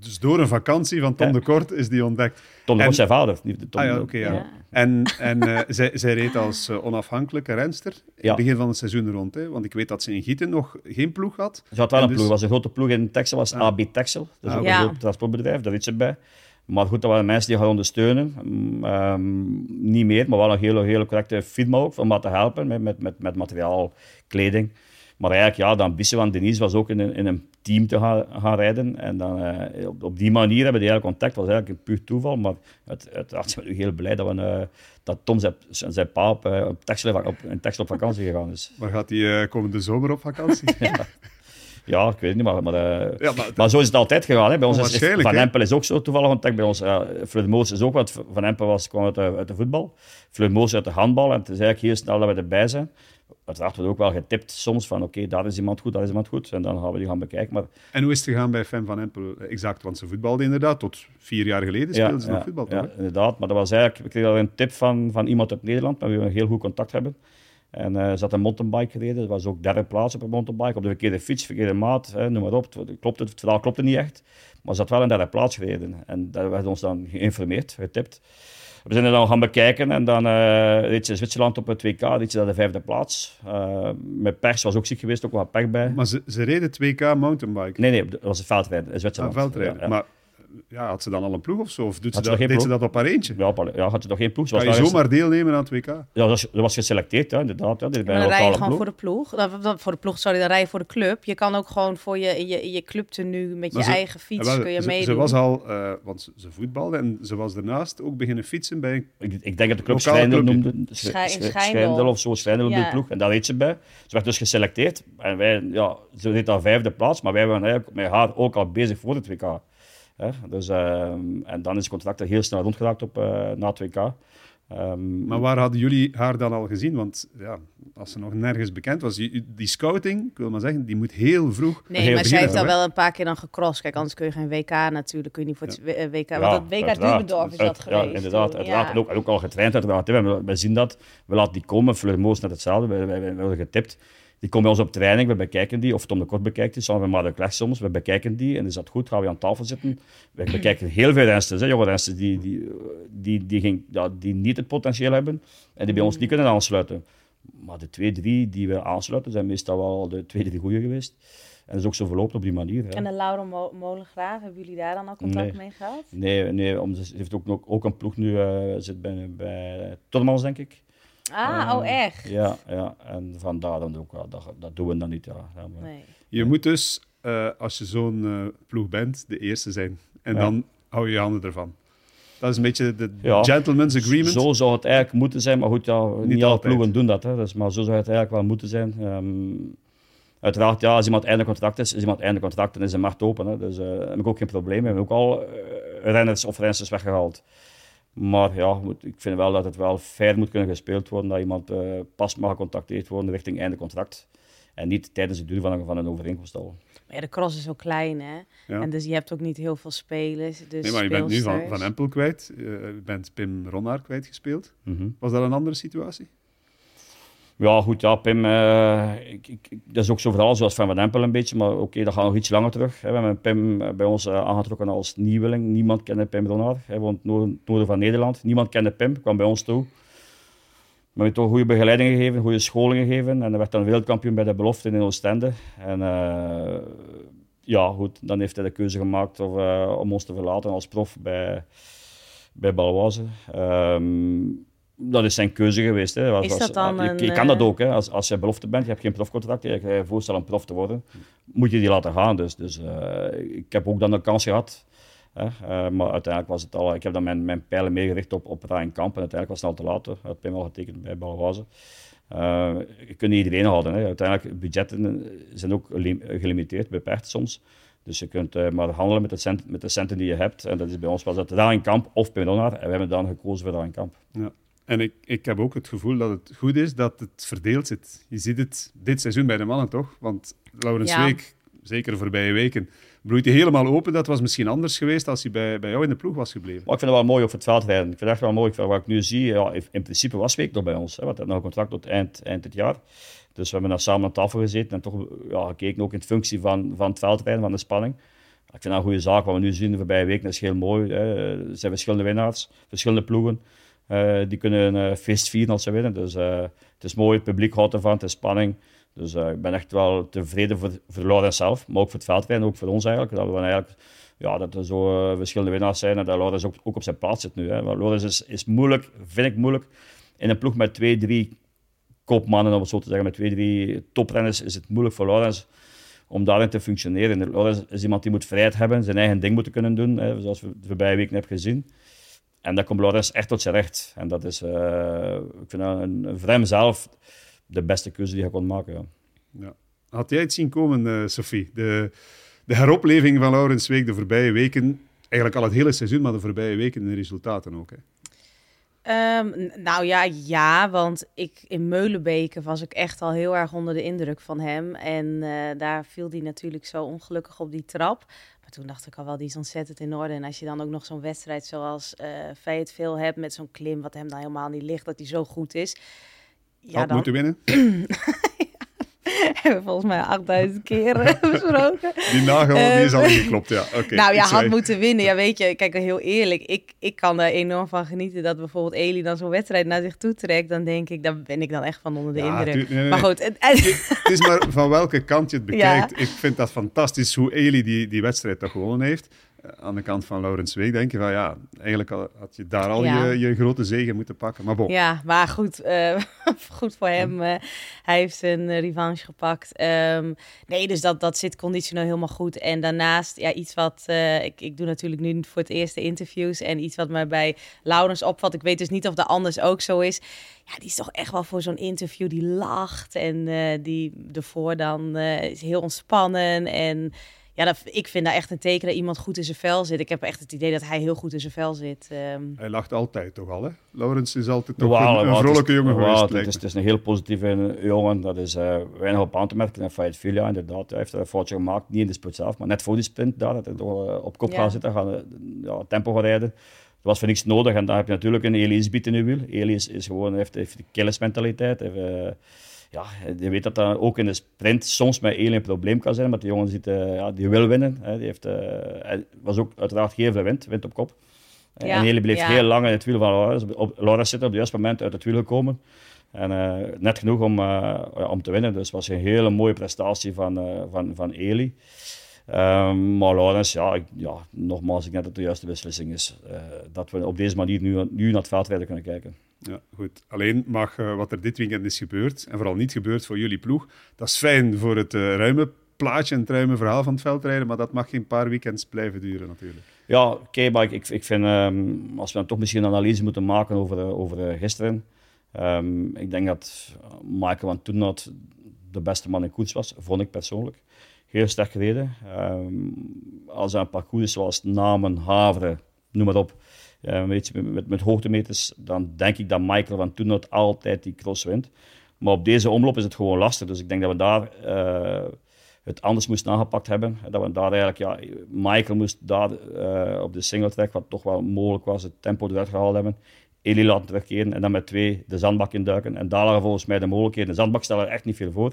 dus door een vakantie van Tom de Kort is die ontdekt. Tom de Kort, zijn vader. Tom ah, ja, oké. ja. ja. En, en uh, zij, zij reed als uh, onafhankelijke renster in het begin van het seizoen rond. Hè? Want ik weet dat ze in Gieten nog geen ploeg had. Ze had wel een dus... ploeg. was een grote ploeg in Texel, was AB Texel. Dat is ah, ook een groot transportbedrijf, daar weet ze bij. Maar goed, dat waren mensen die gaan ondersteunen. Um, niet meer, maar wel een hele, hele correcte firma ook, om wat te helpen met, met, met, met materiaal, kleding. Maar eigenlijk, ja, de ambitie van Denise was ook in een, in een team te gaan, gaan rijden. En dan, uh, op, op, die manier hebben die eigenlijk contact. was eigenlijk een puur toeval. Maar het, uiteraard zijn we heel blij dat, we, uh, dat Tom zijn, zijn pa op, uh, op, op, in Texel op vakantie gegaan is. Maar gaat hij komende zomer op vakantie? ja. Ja, ik weet niet, maar, maar, uh, ja, maar, maar, zo is het altijd gegaan. Hè. Bij ons is, Van Empel is ook zo toevallig contact bij ons. Ja, Moos is ook, wat Van Empel was, kwam uit de, uit de voetbal. Moos uit de handbal. En het is eigenlijk heel snel dat we erbij zijn. Uiteraard wordt ook wel getipt soms van oké, daar is iemand goed, daar is iemand goed. En dan gaan we die gaan bekijken. Maar... En hoe is het gegaan bij Fem van Empel? Exact, want ze voetbalde inderdaad. Tot vier jaar geleden speelde ze nog voetbal. Ja, inderdaad. Maar dat was eigenlijk, we kregen een tip van, van iemand uit Nederland, met wie we een heel goed contact hebben. En uh, ze had een mountainbike gereden. Dat was ook derde plaats op een mountainbike. Op de verkeerde fiets, verkeerde maat, hè, noem maar op. Het, klopt, het verhaal klopte niet echt. Maar ze had wel een derde plaats gereden. En daar werd ons dan geïnformeerd, getipt. We zijn er dan gaan bekijken en dan uh, reed ze in Zwitserland op het WK, reed ze daar de vijfde plaats. Uh, met pers was ook ziek geweest, ook wat pech bij. Maar ze, ze reden 2K mountainbike? Nee, nee, dat was een veldrijden in Zwitserland. Ah, veldrijden. Ja, Maar ja, had ze dan al een ploeg of zo? Of doet ze, dat, deed ze dat op haar eentje? Ja, ja had ze nog geen ploeg. Ze kan je zomaar deelnemen aan het WK? Ja, dat was, dat was geselecteerd, ja, inderdaad. Ja, dan rij je gewoon voor de ploeg. Dan, voor de ploeg, sorry, dan rij je voor de club. Je kan ook gewoon voor je, je, je clubtenu met je eigen fiets kun je ze, meedoen. Ze was al, uh, want ze voetbalde en ze was daarnaast ook beginnen fietsen bij Ik, ik denk dat de club Schijndel noemde. Schijndel of zo, Schijndel ja. de ploeg. En daar reed ze bij. Ze werd dus geselecteerd. En wij, ja, ze reed daar vijfde plaats, maar wij waren eigenlijk met haar ook al bezig voor het WK. Dus, ehm, en dan is het contract er heel snel rondgeraakt op, uh, na 2K. Um, maar waar hadden jullie haar dan al gezien? Want ja, als ze nog nergens bekend was, die, scouting, ik wil maar zeggen, die moet heel vroeg. Nee, maar zij heeft al wel een paar keer dan gecrossed. Kijk, anders kun je geen WK natuurlijk, kun je niet voor het ja. WK. want het WK Dubendorf is dat geweest. Ja, inderdaad. uiteraard. En, ook, ook al getraind uiteraard. We, we zien dat, we laten die komen. Fleur Moos net hetzelfde, we, we, we worden getipt. Die komen bij ons op training, we bekijken die. Of Tom de Kort bekijkt die, samen met Mark Leg soms. We bekijken die en is dat goed, gaan we aan tafel zitten. We bekijken heel veel rensters, jonge rensters, die, die, die, die, ging, ja, die niet het potentieel hebben en die bij ons niet kunnen aansluiten. Maar de twee, drie die we aansluiten, zijn meestal wel de twee, drie goede geweest. En dat is ook zo verlopen op die manier. En de Laura Mo Molengraaf, hebben jullie daar dan al contact mee gehad? Nee, nee om, ze heeft ook, ook een ploeg nu, uh, zit bij, bij Tottemans, denk ik. Ah, oh ehm, echt? Ja, ja, en vandaar dan ook wel. Dat, dat doen we dan niet. Ja. Nee. Je moet dus, uh, als je zo'n uh, ploeg bent, de eerste zijn. En ja. dan hou je je handen ervan. Dat is een beetje de ja, gentleman's agreement. Zo zou het eigenlijk moeten zijn, maar goed, ja, niet, niet alle ploegen doen dat. Hè, dus, maar zo zou het eigenlijk wel moeten zijn. Um, uiteraard, ja, als iemand einde contract is, is iemand einde contract, dan is de markt open. Hè, dus uh, heb ik ook geen probleem. We hebben ook al renners of renners weggehaald. Maar ja, ik vind wel dat het wel fair moet kunnen gespeeld worden, dat iemand uh, pas mag gecontacteerd worden richting einde contract. En niet tijdens het duur van een, van een overeenkomst al. Ja, de cross is zo klein, hè? En dus je hebt ook niet heel veel spelers. Dus nee, maar je bent nu van, van Empel kwijt. Je bent Pim Ronnaar kwijtgespeeld. Mm Was dat een andere situatie? Ja, goed, ja, Pim, uh, ik, dat is ook zo verhaal zoals Van Van Empel een beetje, maar oké, dat gaat nog iets langer terug. We hebben Pim eh, bij ons uh, aangetrokken als nieuweling. Niemand kende Pim Ronnaar. Hij woont noorden, noorden van Nederland. Niemand kende Pim, kwam bij ons toe. Maar we toch goede begeleiding gegeven, goede scholing gegeven. En hij werd dan wereldkampioen bij de belofte in Oostende. En ja, goed, dan heeft hij de keuze gemaakt of, om ons te verlaten als prof bij, bij Baloise. Um, dat is zijn keuze geweest. Hè. Als, is dat dan je, je, kan dat ook. Hè. Als, als je belofte bent, je hebt geen profcontract, je je voorstelt om prof te worden, moet je die laten gaan. Dus, dus uh, ik heb ook dan de kans gehad. Hè. Uh, maar uiteindelijk was het al, ik heb dan mijn, mijn pijlen meegericht op, op Ryan Kamp en uiteindelijk was het al te laat. Ik had Pim al getekend bij Balwaze. Uh, je kunt niet iedereen houden. Hè. Uiteindelijk, budgetten zijn ook gelimiteerd, beperkt soms. Dus je kunt uh, maar handelen met de, cent, met de centen die je hebt. En dat is bij ons was dat Ryan Kamp of Pim Donner. En we hebben dan gekozen voor Ryan Kamp. Ja. En ik, ik heb ook het gevoel dat het goed is dat het verdeeld zit. Je ziet het dit seizoen bij de mannen toch? Want Laurens ja. Week, zeker voorbije weken, bloeit hij helemaal open. Dat was misschien anders geweest als hij bij, bij jou in de ploeg was gebleven. Maar ik vind het wel mooi op het veld rijden. Ik vind het echt wel mooi. Ik vind, wat ik nu zie, ja, in principe was Week nog bij ons. Hè, want hij had nog een contract tot eind, eind dit jaar. Dus we hebben daar samen aan tafel gezeten en toch ja, gekeken ook in functie van, van het veldrijden, van de spanning. Ik vind dat een goede zaak. Wat we nu zien de voorbije week, dat is heel mooi. Hè. Er zijn verschillende winnaars, verschillende ploegen. Uh, die kunnen een uh, feest vieren als ze winnen. Dus uh, het is mooi, het publiek houdt ervan, het is spanning. Dus ik ben echt wel tevreden voor, voor Laurens zelf, maar ook voor het veldrijden, ook voor ons eigenlijk. Dat we eigenlijk ja, dat er zo verschillende winnaars zijn en dat Laurens ook, op zijn plaats zit nu. Hè. Laurens is, is moeilijk, vind ik moeilijk. In een ploeg met twee, drie kopmannen, om het zo te zeggen, met twee, drie toprenners, is het moeilijk voor Laurens om daarin te functioneren. Laurens is iemand die moet vrijheid hebben, zijn eigen ding moeten kunnen doen, hè, zoals we de voorbije weken hebben gezien. En dat komt Laurens echt tot zijn recht. En dat is, uh, ik vind dat een, voor hem zelf de beste keuze die hij kon maken. Ja. ja. Had jij het zien komen, uh, Sophie? De, de heropleving van Laurens Week de voorbije weken, eigenlijk al het hele seizoen, maar de voorbije weken de resultaten ook. Hè? Um, nou ja, ja, want ik in Meulenbeke was ik echt al heel erg onder de indruk van hem. En uh, daar viel hij natuurlijk zo ongelukkig op die trap. Toen dacht ik al wel, die is ontzettend in orde. En als je dan ook nog zo'n wedstrijd zoals uh, Fayetteville hebt met zo'n klim, wat hem dan helemaal niet ligt, dat hij zo goed is. Ja, Had dan... moeten winnen. hebben we volgens mij 8000 keer besproken. Die nagel die is al geklopt, ja. Okay, nou ja, had moeten winnen. Ja, weet je, kijk, heel eerlijk. Ik, ik kan er enorm van genieten dat bijvoorbeeld Eli dan zo'n wedstrijd naar zich toe trekt. Dan denk ik, daar ben ik dan echt van onder de ja, indruk. Nee, nee, maar goed. Het, het, is maar van welke kant je het bekijkt. Ja. Ik vind dat fantastisch hoe Eli die, die wedstrijd toch gewonnen heeft. Eh, aan de kant van Laurens Week denk je van ja, eigenlijk had je daar al je, je grote zegen moeten pakken. Maar bon. Ja, maar goed, uh, goed voor hem. Uh, hij heeft zijn revanche gepakt. Um, nee, dus dat, dat zit conditioneel helemaal goed. En daarnaast, ja, iets wat ik, ik doe natuurlijk nu voor het eerste interviews. En iets wat mij bij Laurens opvalt. Ik weet dus niet of dat anders ook zo is. Ja, die is toch echt wel voor zo'n interview. Die lacht en die ervoor dan is heel ontspannen. En ja, dat, ik vind dat echt een teken dat iemand goed in zijn vel zit. Ik heb echt het idee dat hij heel goed in zijn vel zit. Um... Hij lacht altijd toch al, hè? Laurens is altijd toch een, een, vrolijke jongen geweest. Het is, het is, een heel positieve jongen. Dat is uh, weinig op aan te merken. En Fayette Filia, inderdaad, hij heeft een foutje gemaakt. Niet in de sprint zelf, maar net voor die sprint daar. Dat hij door, uh, op kop ja. gaat zitten, gaan, uh, ja, tempo gaan rijden. Dat was voor niks nodig. En daar heb je natuurlijk een Elie Isbiet in je wiel. Elie is, is gewoon, heeft, heeft de killismentaliteit. Heeft, ja, je weet dat dat ook in de sprint soms met Eli een probleem kan zijn, maar die jongen ziet, uh, ja, die wil winnen. Hè. Die heeft, uh, hij was ook uiteraard geen veel wind, wind op kop. Ja, en Eli bleef ja. heel lang in het wiel van Laurens. Op, Laurens zit op het juiste moment uit het wiel gekomen. En uh, net genoeg om, om te winnen. Dus het was een hele mooie prestatie van, van, van Eli. Um, maar Laurens, ja, ik, ja, nogmaals, ik denk dat het de juiste beslissing is. dat we op deze manier nu, nu naar het veldrijden kunnen kijken. Ja, goed. Alleen mag uh, wat er dit weekend is gebeurd, en vooral niet gebeurd voor jullie ploeg, dat is fijn voor het uh, ruime plaatje en het ruime verhaal van het veldrijden, maar dat mag geen paar weekends blijven duren natuurlijk. Ja, oké, maar ik, ik vind, um, als we dan toch misschien een analyse moeten maken over, uh, over gisteren, um, ik denk dat Michael van Toenhout de beste man in koets was, vond ik persoonlijk. Heel sterk gereden. Um, als er een is zoals Namen, Haveren, noem maar op, uh, met, met, met hoogtemeters, dan denk ik dat Michael van toen altijd die cross wint. Maar op deze omloop is het gewoon lastig. Dus ik denk dat we daar uh, het anders moesten aangepakt hebben. Dat we daar eigenlijk, ja, Michael moest daar uh, op de single track, wat toch wel mogelijk was, het tempo eruit gehaald hebben. Eli laten terugkeren en dan met twee de zandbak induiken. En daar lagen volgens mij de mogelijkheden. De zandbak stelde er echt niet veel voor.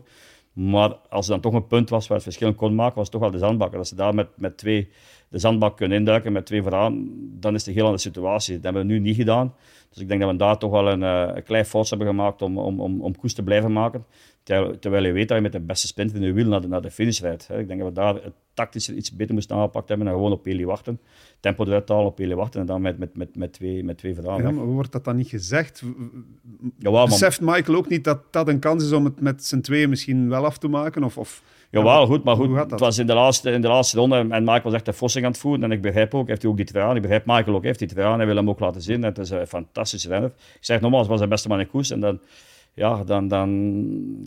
Maar als er dan toch een punt was waar het verschil kon maken, was het toch wel de zandbak. Als ze daar met, met twee de zandbak kunnen induiken met twee vooraan, dan is het een heel andere situatie. Dat hebben we nu niet gedaan. Dus ik denk dat we daar toch wel een, uh, een klein fout hebben gemaakt om, om, om, om koers te blijven maken. Terwijl, terwijl je weet dat je met de beste sprint in je wiel naar de, naar de finish rijdt. Ik denk dat we daar het tactisch iets beter moesten aangepakt hebben en gewoon op Peli wachten. Tempo eruit halen, op Peli wachten en dan met, met, met, met, twee, met twee vooraan. Ja, maar wordt dat dan niet gezegd? Jawel, Beseft Michael ook niet dat dat een kans is om het met z'n tweeën misschien wel af te maken? Of, of Jawel, goed, maar goed. Het was in de laatste, in de laatste ronde en Michael was echt de fossing aan het voeren. En ik begrijp ook, heeft hij ook die traan. Ik begrijp Michael ook, heeft die traan. Hij wil hem ook laten zien. Het is een fantastische renner. Ik zeg nogmaals, het was de beste man in koers. En dan, ja, dan, dan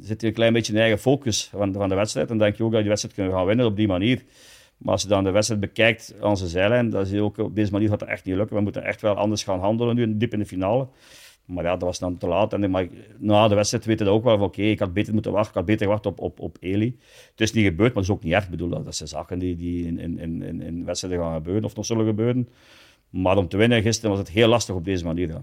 zit hij een klein beetje in eigen focus van, van de wedstrijd. En dan denk je ook dat je de wedstrijd kunnen gaan winnen op die manier. Maar als je dan de wedstrijd bekijkt aan zijn zijlijn, dan zie je ook op deze manier gaat het echt niet lukken. We moeten echt wel anders gaan handelen nu, diep in de finale. Maar ja, dat was dan te laat. En, maar na de wedstrijd weten we ook wel van oké, ik had beter moeten wachten. Ik had beter gewacht op, op, op Eli. Het is niet gebeurd, maar dat is ook niet erg. Ik bedoel, dat zijn zaken die, die in, in, in, in wedstrijden gaan gebeuren of nog zullen gebeuren. Maar om te winnen gisteren was het heel lastig op deze manier. Ja.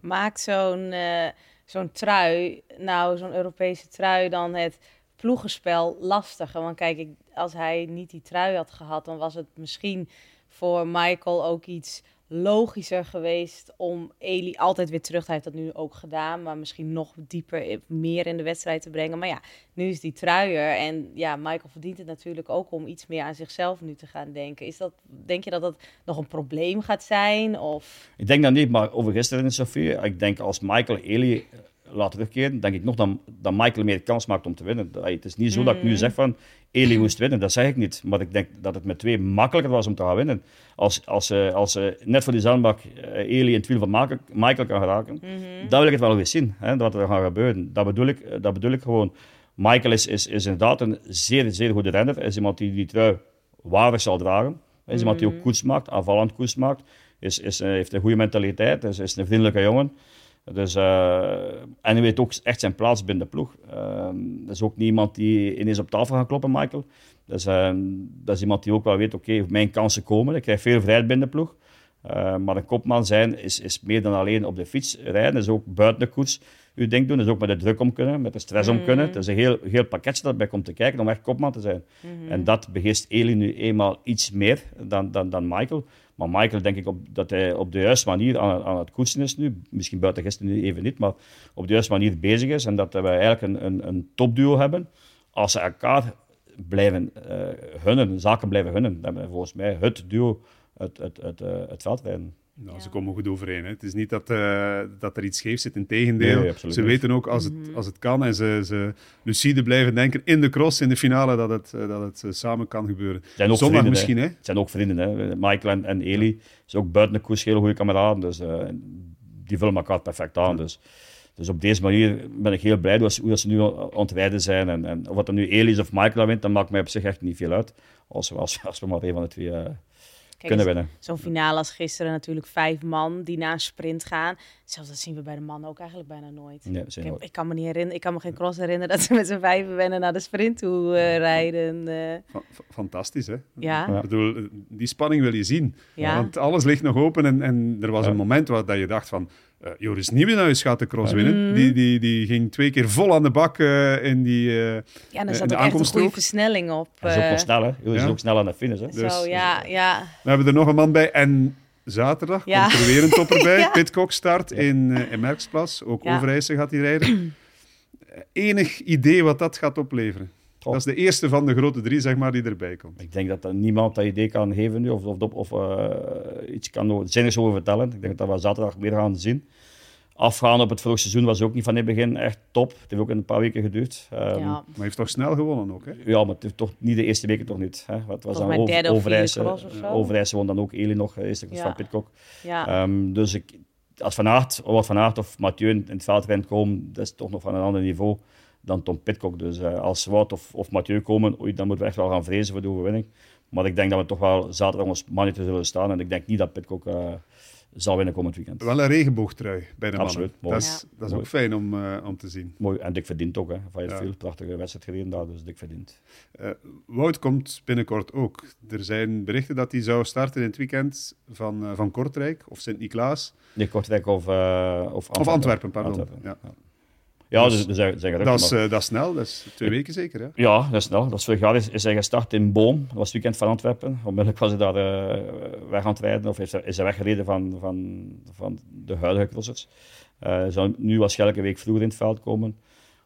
Maakt zo'n uh, zo'n trui, nou zo'n Europese trui, dan het ploegenspel lastiger? Want kijk, ik, als hij niet die trui had gehad, dan was het misschien voor Michael ook iets logischer geweest om Eli altijd weer terug. Hij heeft dat nu ook gedaan, maar misschien nog dieper, meer in de wedstrijd te brengen. Maar ja, nu is die truier. En ja, Michael verdient het natuurlijk ook om iets meer aan zichzelf nu te gaan denken. Is dat, denk je dat dat nog een probleem gaat zijn? Of? Ik denk dat niet, maar over gisteren, Sofie. Ik denk als Michael Eli laat terugkeren, denk ik nog dat, dat Michael meer kans maakt om te winnen. Het is niet zo dat ik nu mhm. zeg van Eli moest winnen, dat zeg ik niet. Maar ik denk dat het met twee makkelijker was om te gaan winnen. Als, als, uh, als uh, net voor die zandbak uh, Eli in het wiel van Michael kan geraken, mm dan wil ik het wel weer zien, hè, wat er gaat gebeuren. Dat bedoel ik, dat bedoel ik gewoon. Michael is, is, is inderdaad een zeer, zeer goede renner. Hij is iemand die die trui waardig zal dragen. Hij is iemand die ook mhm. koers maakt, aanvallend koers maakt. Is, is, heeft een goede mentaliteit, is, is een vriendelijke jongen. Dus, uh, en hij weet ook echt zijn plaats binnen de ploeg. Uh, dat is ook niet iemand die ineens op tafel gaat kloppen, Michael. Dus, uh, dat is iemand die ook wel weet, oké, mijn kansen komen. Ik krijg veel vrijheid binnen de ploeg. Uh, maar een kopman zijn is, is meer dan alleen op de fiets rijden. is ook buiten de koets uw ding doen. is ook met de druk om kunnen, met de stress om kunnen. Het is een heel, heel pakketje dat bij komt te kijken om echt kopman te zijn. Mhm. En dat begeest Eli nu eenmaal iets meer dan, dan, dan Michael. Maar Michael, denk ik op, dat hij op de juiste manier aan, aan het koersen is nu. Misschien buiten gisteren nu even niet, maar op de juiste manier bezig is. En dat we eigenlijk een, een, een topduo hebben. Als ze elkaar blijven uh, hunnen, zaken blijven hunnen, dan volgens mij het duo het, het, het, uh, het veldrijden. Nou, Ze komen goed overeen. Hè. Het is niet dat, uh, dat er iets scheef zit. Integendeel, nee, ze weten ook als het, mhm. als het kan en ze, ze lucide blijven denken in de cross, in de finale, dat het, uh, dat het uh, samen kan gebeuren. Zijn ook Zondag misschien, hè? Het zijn ook vrienden. Hè. Michael en, en Eli zijn ook buiten de koers heel goede kameraden. Dus die vullen elkaar perfect aan. Dus, dus op deze manier ben ik heel blij hoe, hoe ze nu aan het rijden zijn. En, en of wat er nu Eli is of Michael wint, dat maakt mij op zich echt niet veel uit. Als, als, als we maar een van de twee kunnen winnen. Zo'n finale als gisteren natuurlijk vijf man die na een sprint gaan. Zelfs dat zien we bij de mannen ook eigenlijk bijna nooit. ik, ik, kan me niet herinneren, ik kan me geen cross herinneren dat ze met z'n vijven wennen naar de sprint toe uh, rijden. Uh. Fantastisch, hè? Ja. Ik bedoel, die spanning wil je zien. Ja. Want alles ligt nog open en, en er was een moment waar dat je dacht van uh, Joris Nieuwenhuis gaat de cross winnen. Mhm. Die, die, die ging twee keer vol aan de bak uh, in die uh, Ja, daar zat ook echt een goede versnelling op. Hij is ook wel snel, hè? Joris ja. is ook snel aan de finish, hè? Dus, Zo, ja, ja. We hebben er nog een man bij en zaterdag ja. komt er weer een topper bij. ja. Pitcock start in, in Merksplas. Ook Overijse gaat hij rijden. Enig idee wat dat gaat opleveren? Dat is de eerste van de grote drie, zeg maar, die erbij komt. Ik denk dat er niemand dat idee kan geven nu, of, of, of uh, iets kan zinnigs over vertellen. Ik denk dat we zaterdag meer gaan zien. Afgaan op het vorige seizoen was ook niet van het begin echt top. Het heeft ook een paar weken geduurd. Um, ja. Maar hij heeft toch snel gewonnen ook, hè? Ja, maar het heeft toch niet de eerste weken toch niet. Hè? Wat was dan over, Overijse, Overijse won dan ook Eli nog, eerste ja. van Pitcock. Ja. Um, dus ik, als Van Aert, of Van Aert of Mathieu in het veld komen, dat is toch nog van een ander niveau dan Tom Pitcock. Dus uh, als Wout of, of Mathieu komen, oei, dan moeten we echt wel gaan vrezen voor de overwinning. Maar ik denk dat we toch wel zaterdag ons mannetje zullen staan. En ik denk niet dat Pitcock uh, zal winnen komend weekend. Wel een regenboogtrui bij de Absoluut, mannen. Dat is, dat is ook fijn om, uh, om te zien. Mooi. En dik verdient ook. Hè. Van je ja. veel prachtige wedstrijd gereden daar, dus dik verdient. Wout komt binnenkort ook. Er zijn berichten dat hij zou starten in het weekend van, van Kortrijk of Sint-Niklaas. Nee, Kortrijk of, of Antwerpen. Of Antwerpen, pardon. Antwerpen, ja. Ja. Dus, dus, dus zeggen dat, is, uh, dat is snel, dat is twee weken zeker. Hè? Ja, dat is snel. Dat is vorig jaar is, is hij gestart in Boom, dat was het weekend van Antwerpen. Onmiddellijk was hij daar uh, weg aan het rijden, of is hij, is hij weggereden van, van, van de huidige crossers. Uh, zou nu waarschijnlijk een week vroeger in het veld komen.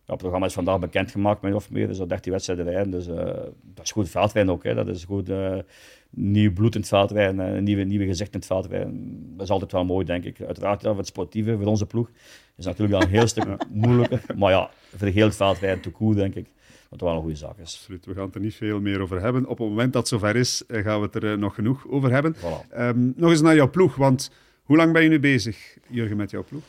Ja, het programma is vandaag bekendgemaakt, min of meer. Dus dat 13 wedstrijden rijden. Dus dat is goed veldrijden ook. Hè. Dat is goed nieuw bloed in het veld rijden, een nieuwe, nieuwe gezicht in het veld rijden. Dat is altijd wel mooi, denk ik. Uiteraard, ja, voor het sportieve, voor onze ploeg, is natuurlijk wel een heel stuk moeilijker. Maar ja, voor heel het veld rijden, te cool, denk ik. Wat wel een goede zaak is. Absoluut, we gaan het er niet veel meer over hebben. Op het moment dat het zover is, eh, gaan we het er eh, nog genoeg over hebben. Um, nog eens naar jouw ploeg, want hoe lang ben je nu bezig, Jurgen, met jouw ploeg?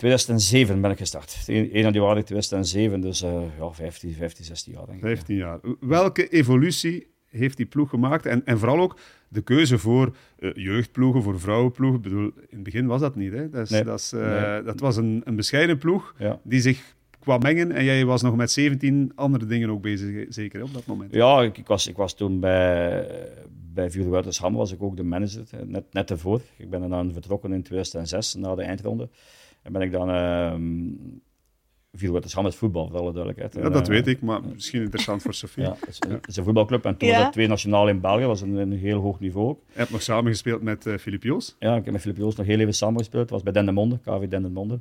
2007 ben ik gestart. 1 januari 2007, dus uh, ja, 15, 15, 16 jaar denk ik. 15 jaar. Welke evolutie heeft die ploeg gemaakt. En, en vooral ook de keuze voor uh, jeugdploegen, voor vrouwenploegen. Ik bedoel, in het begin was dat niet. Hè? Dat, is, dat, is, uh, dat was een, een bescheiden ploeg Ja. die zich kwam mengen. En jij was nog met 17 andere dingen ook bezig, zeker hè, op dat moment. Ja, ik, ik, was, ik was toen bij, bij Vuurwatersham was ik ook de manager, eh, net, net ervoor. Ik ben er dan vertrokken in 2006, na de eindronde. En ben ik dan... Uh, Vuurwatersham is voetbal, voor alle duidelijkheid. Ja, dat weet ik, maar misschien interessant voor Sofie. Ja, het is, het is een voetbalclub en toen ja. was dat twee nationaal in België, was een, een heel hoog niveau ook. Je hebt nog samengespeeld met uh, Filip Joos? Ja, ik heb met Filip Joos nog heel even samengespeeld. Het was bij Dendermonde, KV Dendermonde.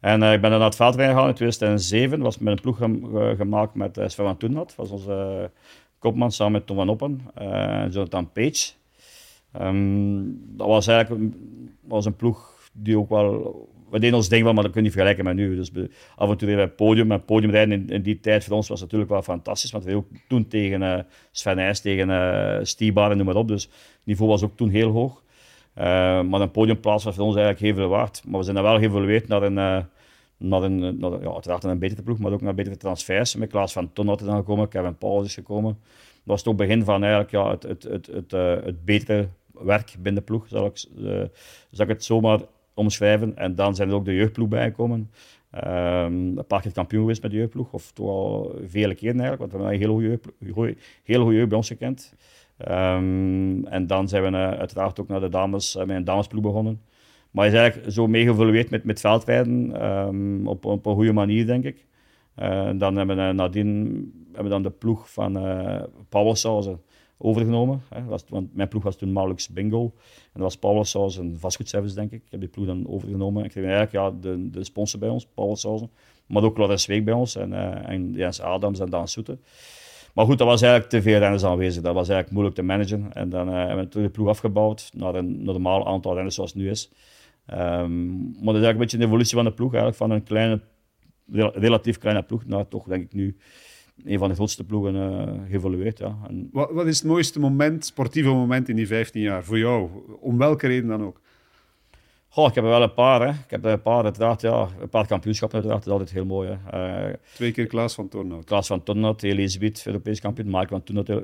En uh, ik ben dan naar het veld gegaan in 2007. was met een ploeg ge gemaakt met uh, Sven van Toenat. Dat was onze uh, kopman samen met Tom van Oppen en Jonathan Page. Um, dat was eigenlijk een, was een ploeg die ook wel... We deden ons ding wel, maar dat kun je niet vergelijken met nu. Dus we, af en toe weer bij het podium. En podiumrijden in, in, die tijd voor ons was natuurlijk wel fantastisch. Want we ook toen tegen Sven IJs, tegen uh, en noem maar op. Dus het niveau was ook toen heel hoog. Uh, maar een podiumplaats was voor ons eigenlijk heel waard. Maar we zijn dan wel geëvolueerd naar een, uh, naar een, ja, uiteraard een betere ploeg, maar ook naar betere transfers. Met Klaas van is dan gekomen, Kevin Paul is gekomen. Dat was het ook begin van eigenlijk, ja, het, het, het, het, uh, het betere werk binnen de ploeg, zal ik, zal ik het zomaar omschrijven. En dan zijn er ook de jeugdploeg bijgekomen. Um, een paar keer kampioen geweest met de jeugdploeg, of toch al vele keren eigenlijk, want we hebben een hele goede jeugd, jeugd bij ons gekend. Um, en dan zijn we uh, uiteraard ook naar de dames, uh, met een damesploeg begonnen. Maar is eigenlijk zo mee geëvolueerd met, met veldrijden, um, op, op een goede manier, denk ik. Uh, dan hebben we nadien hebben we dan de ploeg van uh, overgenomen. Hè. Was, want mijn ploeg was toen Malux Bingo. En dat was Powersauce en vastgoedservice, denk ik. Ik heb die ploeg dan overgenomen. En ik kreeg eigenlijk ja, de, de sponsor bij ons, Powersauce. Maar ook Loris Week bij ons en, uh, en Jens Adams en Daan Soete. Maar goed, dat was eigenlijk te veel renners aanwezig. Dat was eigenlijk moeilijk te managen. En dan uh, hebben we toen de ploeg afgebouwd naar een normaal aantal renners zoals het nu is. Um, maar dat is eigenlijk een beetje een evolutie van de ploeg. Eigenlijk van een kleine, relatief kleine ploeg naar toch, denk ik, nu een van de grootste ploegen uh, geëvolueerd. Ja. En... Wat, wat, is het mooiste moment, sportieve moment in die 15 jaar voor jou? Om welke reden dan ook? Goh, ik heb er wel een paar. Hè. Ik heb er een paar, uiteraard. Ja. Een paar kampioenschappen, uiteraard. Dat is altijd heel mooi. Hè. Uh, Twee keer Klaas van Tornout. Klaas van Tornout, Elisabeth, Europees kampioen. Mark van Tornout, uh,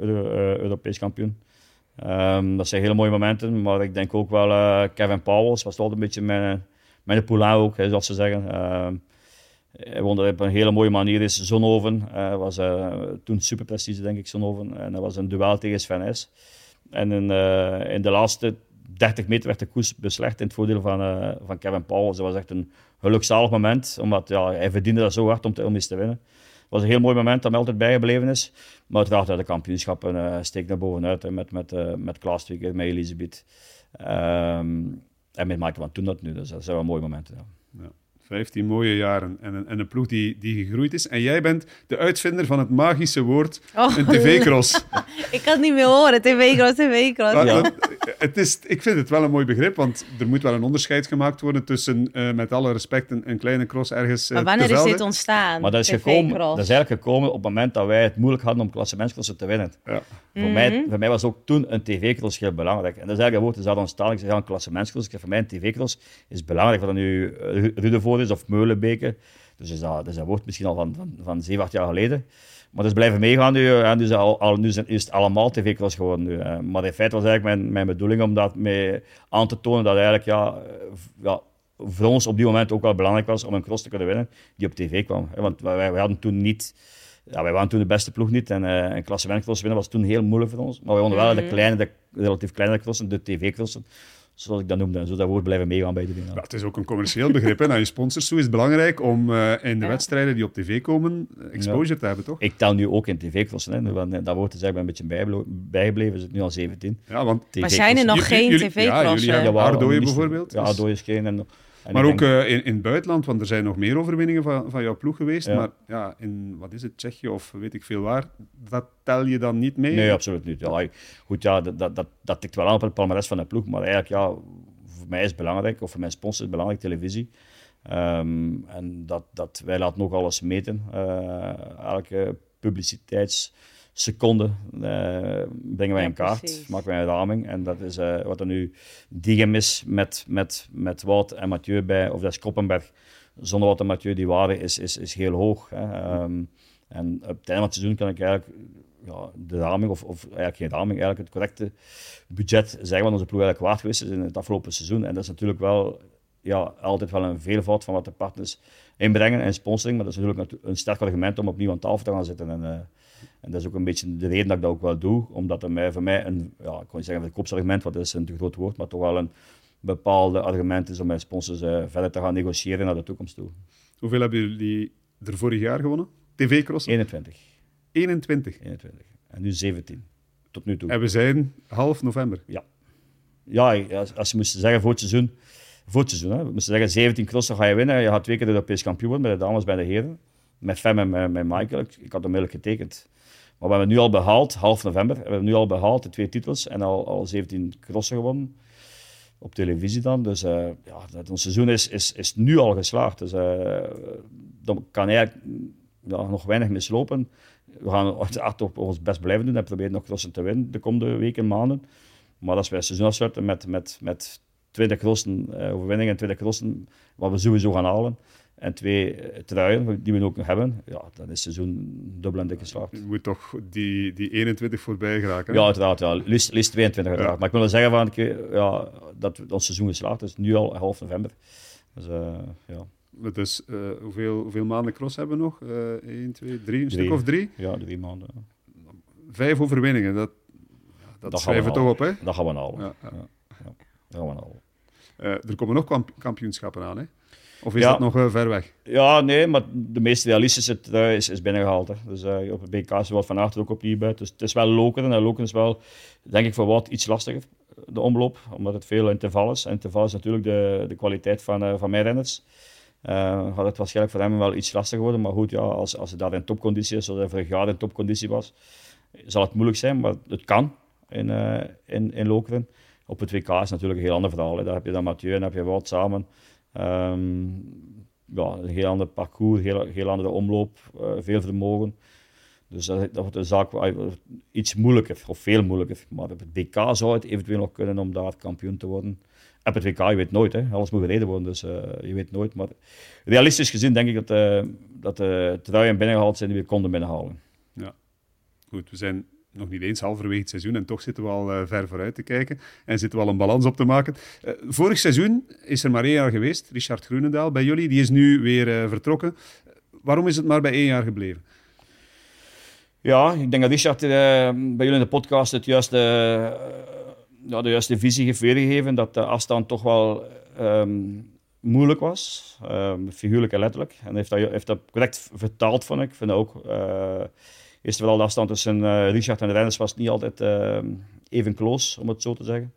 Europees kampioen. Um, dat zijn hele mooie momenten. Maar ik denk ook wel uh, Kevin Powels was altijd een beetje mijn, mijn poulain ook, hè, zoals ze zeggen. Uh, hij woonde op een hele mooie manier. Is Zonhoven uh, was toen super prestige, denk ik, Zonhoven. En dat was een duel tegen Sven S. En in, in de laatste 30 meter werd de koers beslecht in het voordeel van, uh, van Kevin Powell. Dat was echt een gelukzalig moment, omdat ja, hij verdiende dat zo hard om, te, te winnen. Het was een heel mooi moment dat mij altijd bijgebleven is. Maar uiteraard uit de kampioenschappen uh, steekt naar bovenuit met, met, uh, met Klaas twee keer, met Elisabeth. Um, en met Michael van toen dat nu. Dus dat zijn wel mooie momenten. Ja. Ja. 15 mooie jaren en een, en een ploeg die, die gegroeid is. En jij bent de uitvinder van het magische woord, Oh. een tv-cross. Ik kan het niet meer horen. TV-cross, TV-cross. Ja. het is, ik vind het wel een mooi begrip, want er moet wel een onderscheid gemaakt worden tussen, eh, met alle respect, een, een kleine cross ergens eh, Maar wanneer is dit ontstaan? Maar dat is, gekomen, dat is eigenlijk gekomen op het moment dat wij het moeilijk hadden om klassementsclassen te winnen. Ja. Voor, mij, voor mij was ook toen een tv-cross heel belangrijk. En dat is eigenlijk een woord dat is ontstaan. Ik zeg ja, een klassementscross. Ik zeg, voor mij een tv-cross is belangrijk. Dat nu eh, Ru- Rudevoort of Meulenbeke. Dus is dat, dat is een woord misschien al van, van, van 7, 8 jaar geleden. Maar dat is blijven meegaan nu. En dus al, al, nu zijn- is het allemaal tv-cross geworden. Nu. Maar in feite was eigenlijk mijn, mijn bedoeling om dat mee aan te tonen dat eigenlijk ja, ja, voor ons op die moment ook wel belangrijk was om een cross te kunnen winnen die op tv kwam. Want wij, wij hadden toen niet... Ja, wij waren toen de beste ploeg niet en eh een klassementcross winnen was toen heel moeilijk voor ons. Maar wij wonnen wel de kleine, de relatief kleinere crossen, de tv-crossen, zoals ik dat noemde. En zo dat woord blijven meegaan bij de dingen. Ja, het is ook een commercieel begrip. Hè. Naar je sponsors toe is het belangrijk om eh, in de Ja. wedstrijden die op tv komen, eh, exposure te hebben, toch? Ik tel nu ook in tv-crossen. hè. Want, eh, Dat woord is eigenlijk een beetje bijgebleven. Is het nu al 17. Ja, want Maar zijn er nog geen jullie- ja, jullie hebben Ardooien bijvoorbeeld. Ja, Ardooien is geen. En, en Maar ook denk- eh, in, in het buitenland, want er zijn nog meer overwinningen van, van jouw ploeg geweest. Ja. Maar ja, in, wat is het, Tsjechië of weet ik veel waar, dat tel je dan niet mee? Nee, absoluut niet. Ja, goed, ja, dat, dat, dat, dat tikt wel aan op het palmarès van de ploeg. Maar eigenlijk, ja, voor mij is het belangrijk, of voor mijn sponsor is belangrijk, televisie. Ehm, en dat, dat, wij laten nog alles meten. Eh, elke publiciteitsseconde eh, brengen wij Ja, in kaart, precies. maken wij een raming. En dat is eh, wat er nu Diegem is met, met, met Wout en Mathieu bij, of dat is Koppenberg. Zonder Wout en Mathieu, die waarde is, is, is heel hoog. Hè. Ehm, en op het einde van het seizoen kan ik eigenlijk ja, de raming, of, of eigenlijk geen raming, eigenlijk het correcte budget zeggen wat onze ploeg eigenlijk waard geweest is in het afgelopen seizoen. En dat is natuurlijk wel ja, altijd wel een veelvoud van wat de partners inbrengen en sponsoring. Maar dat is natuurlijk een sterk argument om opnieuw aan tafel te gaan zitten. En, uh, en dat is ook een beetje de reden dat ik dat ook wel doe. Omdat er mij, voor mij een, ja, ik kan niet zeggen een koopsargument, want dat is een te groot woord, maar toch wel een bepaalde argument is om met sponsors uh, verder te gaan negociëren naar de toekomst toe. Hoeveel hebben jullie er vorig jaar gewonnen? TV-cross? 21. 21? 21. En nu 17. Tot nu toe. En we zijn half november? Ja. Ja, als je moest zeggen voor het seizoen... Voor het seizoen, hè. We moesten zeggen 17 crossen ga je winnen. Je gaat twee keer de Europees kampioen worden, bij de dames bij de heren. Met Fem en met, Michael. Ik, ik had onmiddellijk getekend. Maar we hebben nu al behaald, half november, we hebben nu al behaald de twee titels en al, al 17 crossen gewonnen. Op televisie dan. Dus uh, ja, dat, ons seizoen is, is, is nu al geslaagd. Dus uh, dan kan eigenlijk nog weinig mislopen. We gaan hard op ons best blijven doen en proberen nog crossen te winnen de komende weken en maanden. Maar als wij het seizoen afsluiten met, met, met 20 crossen overwinningen en 20 crossen, wat we sowieso gaan halen, en twee eh, truien die we ook nog hebben, ja, dan is het seizoen dubbel en dik geslaagd. Je moet toch die, die 21 voorbij geraken? Ja, uiteraard. Ja. Liefst, liefst 22 uiteraard. Maar ik wil wel zeggen van, ja, dat ons seizoen geslaagd is, nu al half november. Dus, uh, ja. Dus uh, hoeveel, hoeveel maanden cross hebben we nog? Uh, 1, 2, 3, een stuk of drie? Ja, drie maanden. Vijf overwinningen, dat, dat, dat schrijven we toch op, hè? Dat gaan we halen. Ja, ja. ja. dat gaan we halen. er komen nog kampioenschappen aan, hè? Of is dat nog uh, ver weg? Ja, nee, maar de meest realistische trui is, is binnengehaald. Hè. Dus uh, op het BK is wat van achter ook opnieuw bij. Dus het is wel Lokeren. En Lokeren is wel, denk ik, voor wat iets lastiger, de omloop. Omdat het veel interval is. En interval is natuurlijk de, de kwaliteit van, van mijn renners. Had het waarschijnlijk voor hem wel iets lastiger worden. Maar goed, ja, als, als hij daar in topconditie is, zoals hij vorig jaar in topconditie was, zal het moeilijk zijn. Maar het kan in, in, in Lokeren. Op het WK is natuurlijk een heel ander verhaal. Hè. Daar heb je dan Mathieu en heb je Wout samen. Um, ja, een heel ander parcours, heel, heel andere omloop, uh, veel vermogen. Dus dat, dat wordt de zaak iets moeilijker, of veel moeilijker. Maar op het WK zou het eventueel nog kunnen om daar kampioen te worden. Op het WK, je weet nooit, hè. alles moet gereden worden, dus uh, je weet nooit. Maar realistisch gezien denk ik dat, uh, dat de truien binnengehaald zijn die we konden binnenhalen. Ja, goed, we zijn nog niet eens halverwege het seizoen en toch zitten we al uh, ver vooruit te kijken en zitten we al een balans op te maken. Uh, vorig seizoen is er maar één jaar geweest, Richard Groenendaal bij jullie, die is nu weer uh, vertrokken. waarom is het maar bij één jaar gebleven? Ja, ik denk dat Richard bij jullie in de podcast het juiste, ja, de juiste visie heeft weergegeven, dat de afstand toch wel um, moeilijk was, um, figuurlijk en letterlijk. En heeft dat, heeft dat correct vertaald, vond ik. Ik vind dat ook Eerst vooral de afstand tussen uh, Richard en de renners was niet altijd uh, even close, om het zo te zeggen.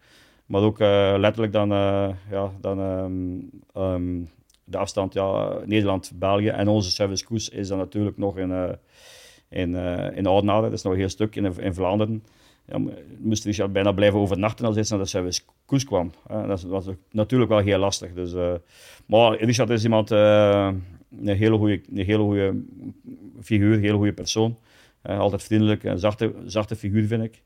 Maar ook uh, letterlijk dan, ja, dan um, um, de afstand ja, Nederland-België en onze service koers is dan natuurlijk nog in, in, in Oudenaarde. Dat is nog een heel stuk in, in Vlaanderen. Ja, moest Richard bijna blijven overnachten als hij naar de service koers kwam. dat was natuurlijk wel heel lastig. Dus, maar Richard is iemand, een hele goede figuur, een hele goede persoon. Uh, altijd vriendelijk en zachte, zachte figuur, vind ik.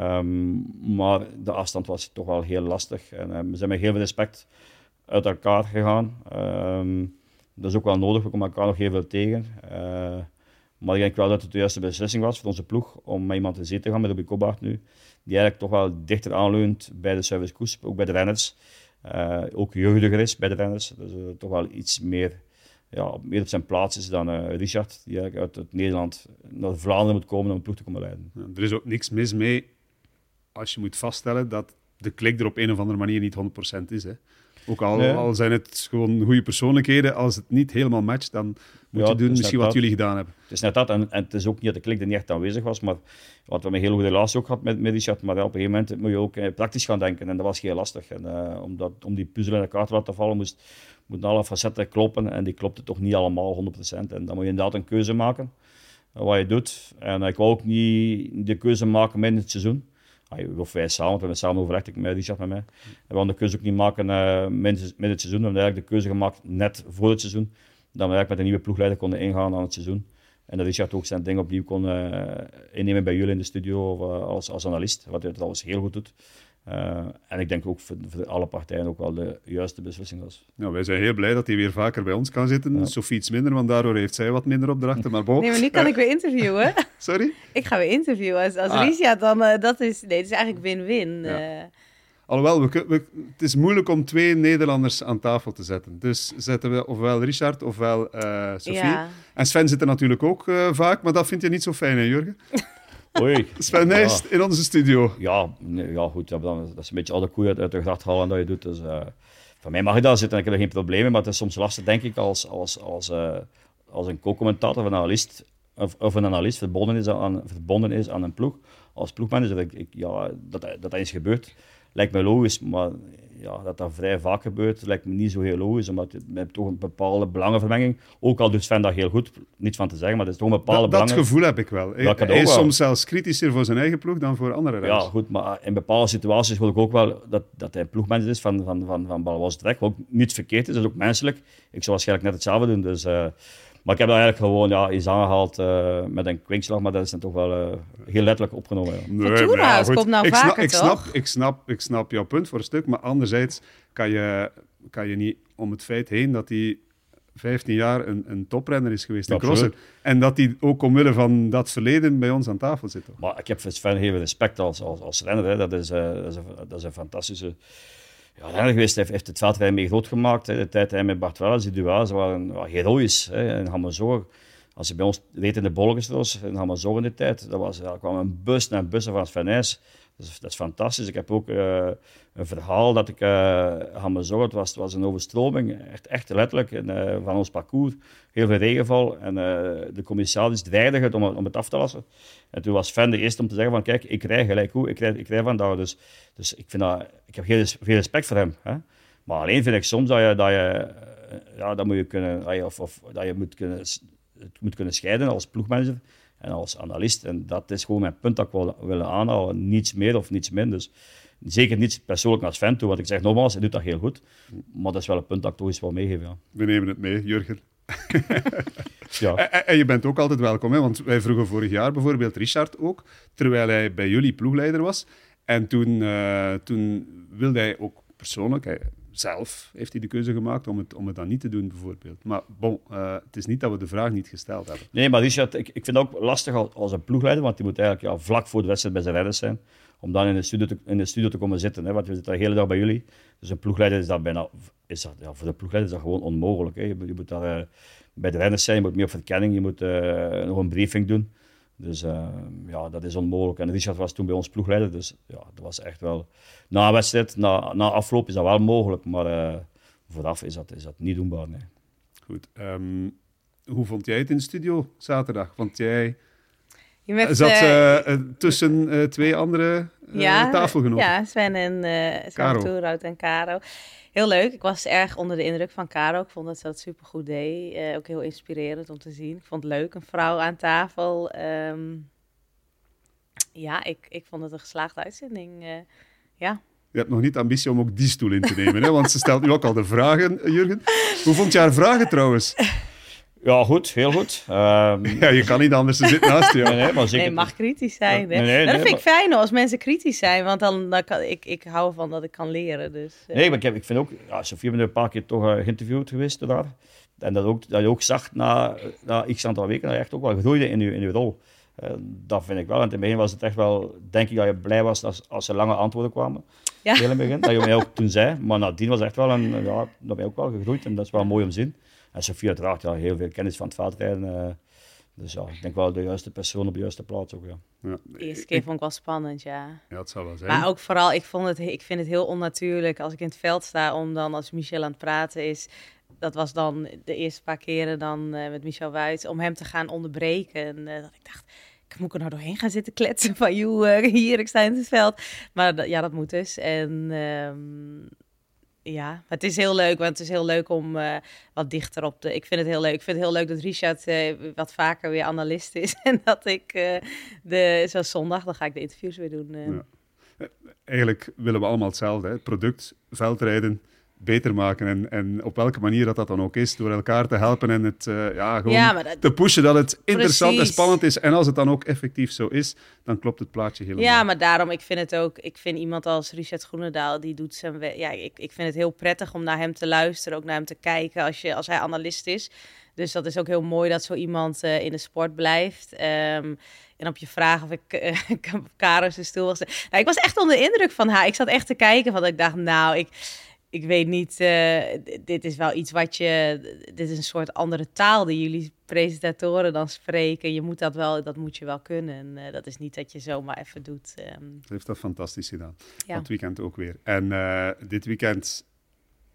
Um, maar de afstand was toch wel heel lastig. En we zijn met heel veel respect uit elkaar gegaan. Um, dat is ook wel nodig, we komen elkaar nog heel veel tegen. Uh, maar ik denk wel dat het de juiste beslissing was voor onze ploeg om met iemand te zee te gaan, met Ruby Kobart nu. Die eigenlijk toch wel dichter aanleunt bij de service koers, ook bij de renners. ook jeugdiger is bij de renners. Dus toch wel iets meer ja, meer op zijn plaats is dan uh, Richard, die uit het Nederland naar Vlaanderen moet komen om een ploeg te komen leiden. Er is ook niks mis mee als je moet vaststellen dat de klik er op een of andere manier niet 100% is. Hè. Ook al, al, zijn het gewoon goede persoonlijkheden, als het niet helemaal matcht, dan moet je doen misschien wat jullie gedaan hebben. Het is net dat, en, en, het is ook niet dat de klik er niet echt aanwezig was, maar wat we een hele goede relatie ook gehad met, met Richard, maar op een gegeven moment moet je ook eh, praktisch gaan denken, en dat was heel lastig. En, uh, omdat, om die puzzel in elkaar te laten vallen, moest, moeten alle facetten kloppen, en die klopten toch niet allemaal 100%. En dan moet je inderdaad een keuze maken, uh, wat je doet. En ik wou ook niet de keuze maken midden het seizoen of wij samen, we hebben samen overlegd, met Richard met mij. We hadden de keuze ook niet maken uh, midden, het seizoen. We hebben eigenlijk de keuze gemaakt net voor het seizoen. Dat we eigenlijk met een nieuwe ploegleider konden ingaan aan het seizoen. En dat Richard ook zijn ding opnieuw kon uh, innemen bij jullie in de studio of, uh, als, als analist. Wat hij trouwens heel goed doet. Uh, en ik denk ook voor, voor, alle partijen ook wel de juiste beslissing was. Nou, wij zijn heel blij dat hij weer vaker bij ons kan zitten. Ja. Sofie iets minder, want daardoor heeft zij wat minder opdrachten. Maar. Nee, maar nu kan ik weer interviewen. Sorry? Ik ga weer interviewen. Als, als ah. Dan, uh, dat is, nee, het is eigenlijk win-win. Ja. Uh, Alhoewel, we, we, het is moeilijk om twee Nederlanders aan tafel te zetten. Dus zetten we ofwel Richard ofwel uh, Sophie. Ja. En Sven zit er natuurlijk ook uh, vaak, maar dat vind je niet zo fijn, hè, Jurgen? Oei. Sven Nijst ja. in onze studio. Ja, nee, ja goed. Ja, dat is een beetje alle koeien uit de gracht halen dat je doet. Dus uh, van mij mag je daar zitten en ik heb er geen problemen Maar het is soms lastig, denk ik, als, als, als, als een co-commentator of een analist, of, of, een analist verbonden is aan, verbonden is aan een ploeg. Als ploegmanager, ik, ik, ja, dat, dat dat is gebeurd lijkt me logisch, maar ja, dat dat vrij vaak gebeurt, lijkt me niet zo heel logisch, omdat je hebt toch een bepaalde belangenvermenging. Ook al doet Sven dat heel goed, niets van te zeggen, maar het is toch een bepaalde dat, belangen... Dat gevoel heb ik wel. Hij, hij is soms zelfs kritischer voor zijn eigen ploeg dan voor andere rijders. Ja, goed, maar in bepaalde situaties wil ik ook wel dat, dat hij ploegmanager is van, van, van, van Balois Trek, wat ook niet verkeerd is, dat is ook menselijk. Ik zou waarschijnlijk net hetzelfde doen, dus... Uh, maar ik heb dat eigenlijk gewoon ja, iets aangehaald uh, met een kwinkslag, maar dat is dan toch wel uh, heel letterlijk opgenomen. Ja. Nee, ja, komt nou ik vaker, snap, ik snap, ik, snap, ik snap jouw punt voor een stuk, maar anderzijds kan je, kan je niet om het feit heen dat hij 15 jaar een, een toprenner is geweest, een crosser. En dat hij ook omwille van dat verleden bij ons aan tafel zit. Maar ik heb voor Sven heel veel respect als, als, als renner. Hè. Dat, is, uh, dat, is een, dat is een fantastische ja, renner geweest. Hij heeft het veldrijden mee groot gemaakt. Hè. De tijd hij met Bart Welles, die duels waren ja, heroïs. Hè. En Hammerzorg, als hij bij ons reed in de Bolgestroos, in Hammerzorg in de tijd, dat was, er kwam een bus naar bussen van Nijs. Dat is, dat is fantastisch. Ik heb ook uh, een verhaal dat ik uh, aan me zorgen. Het was, het was een overstroming, echt, echt letterlijk, in, uh, van ons parcours. Heel veel regenval. En de commissaris dreigde het om, om het af te lassen. En toen was Fan de eerste om te zeggen van, kijk, ik rij gelijk hoe, ik rij, ik rij vandaag. Dus, dus ik, vind dat, ik heb heel veel respect voor hem. Hè? Maar alleen vind ik soms dat je, dat je, ja, dat moet je kunnen, of, of dat je moet kunnen, het moet kunnen scheiden als ploegmanager en als analist. En dat is gewoon mijn punt dat ik wil willen aanhalen. Niets meer of niets minder. Dus zeker niet persoonlijk als fan toe, want ik zeg nogmaals, hij doet dat heel goed. Maar dat is wel een punt dat ik toch eens wil meegeven. Ja. We nemen het mee, Jurgen. ja. En, en, je bent ook altijd welkom, hè? want wij vroegen vorig jaar bijvoorbeeld Richard ook, terwijl hij bij jullie ploegleider was. En toen, uh, toen wilde hij ook persoonlijk, hij, zelf heeft hij de keuze gemaakt om het, om het dan niet te doen, bijvoorbeeld. Maar bon, uh, het is niet dat we de vraag niet gesteld hebben. Nee, maar Richard, ik, ik vind het ook lastig als, als een ploegleider, want die moet eigenlijk ja, vlak voor de wedstrijd bij zijn rijders zijn, om dan in de studio te, in de studio te komen zitten. Hè, want we zitten de hele dag bij jullie. Dus een ploegleider is dat bijna, is dat, ja, voor de ploegleider is dat gewoon onmogelijk. Hè. Je, moet daar uh, bij de renners zijn, je moet meer op verkenning, je moet uh, nog een briefing doen. Dus uh, ja, dat is onmogelijk. En Richard was toen bij ons ploegleider, dus ja, dat was echt wel... Na wedstrijd, na, na afloop is dat wel mogelijk, maar uh, vooraf is dat, is dat niet doenbaar, nee. Goed. Um, hoe vond jij het in de studio zaterdag? Want jij je met, zat uh, tussen twee andere ja, tafelgenoten. Ja, Sven en uh, Caro. en Caro heel leuk. Ik was erg onder de indruk van Caro. Ik vond dat ze dat super goed deed. Uh, ook heel inspirerend om te zien. Ik vond het leuk, een vrouw aan tafel. Um, ja, ik, ik vond het een geslaagde uitzending. Uh, ja. Je hebt nog niet ambitie om ook die stoel in te nemen, hè? want ze stelt nu ook al de vragen, Jurgen. Hoe vond je haar vragen trouwens? Ja, goed, heel goed. Um... Ja, je kan niet anders, ze zit naast je. Nee, nee, maar zeker... nee, mag kritisch zijn. Nee, nee, dat vind ik fijn als mensen kritisch zijn, want dan, dan kan ik, ik hou van dat ik kan leren. Dus, uh... Nee, maar ik, heb, ik vind ook, ja, Sofie ben een paar keer toch uh, geïnterviewd geweest daar. En dat, ook, dat je ook zag na, na x aantal weken dat je echt ook wel groeide in je, in je rol. Uh, dat vind ik wel. En in het begin was het echt wel, denk ik dat je blij was als, als er lange antwoorden kwamen. Ja. In het begin, dat je mij ook toen zei. Maar nadien was echt wel een, ja, dat ben je ook wel gegroeid en dat is wel mooi om te zien. En Sofia draagt ja, heel veel kennis van het veldrijden. Uh, dus ja, ik denk wel de juiste persoon op de juiste plaats ook, ja. ja de eerste keer vond ik wel spannend, ja. Ja, het zou wel zijn. Maar ook vooral, ik, vond het, ik vind het heel onnatuurlijk als ik in het veld sta om dan als Michel aan het praten is... Dat was dan de eerste paar keren dan uh, met Michel Wuits, om hem te gaan onderbreken. En uh, dat ik dacht, ik moet er nou doorheen gaan zitten kletsen van, joh, hier, ik sta in het veld. Maar ja, dat moet dus. En... Um, ja, het is heel leuk, want het is heel leuk om uh, wat dichter op de. Ik vind het heel leuk. Ik vind het heel leuk dat Richard uh, wat vaker weer analist is. en dat ik uh, de. Zoals zondag, dan ga ik de interviews weer doen. Ja. Eigenlijk willen we allemaal hetzelfde: product, veldrijden. Beter maken. En, en op welke manier dat, dat dan ook is, door elkaar te helpen en het uh, ja, gewoon Ja, dat- te pushen dat het interessant en spannend is. En als het dan ook effectief zo is, dan klopt het plaatje helemaal. Ja, maar daarom, ik vind het ook, ik vind iemand als Richard Groenendaal, die doet zijn we- Ja, ik, ik vind het heel prettig om naar hem te luisteren, ook naar hem te kijken als, je, als hij analist is. Dus dat is ook heel mooi dat zo iemand eh, in de sport blijft. Ehm, en op je vraag of ik eh Karos de stoel was. Nou, ik was echt onder de indruk van haar. Ik zat echt te kijken van, ik dacht, nou, ik, ik weet niet, eh, dit is wel iets wat je, dit is een soort andere taal die jullie presentatoren dan spreken. Je moet dat wel, dat moet je wel kunnen. En eh, dat is niet dat je zomaar even doet. Ze heeft dat fantastisch gedaan. Ja. Dat weekend ook weer. En eh, dit weekend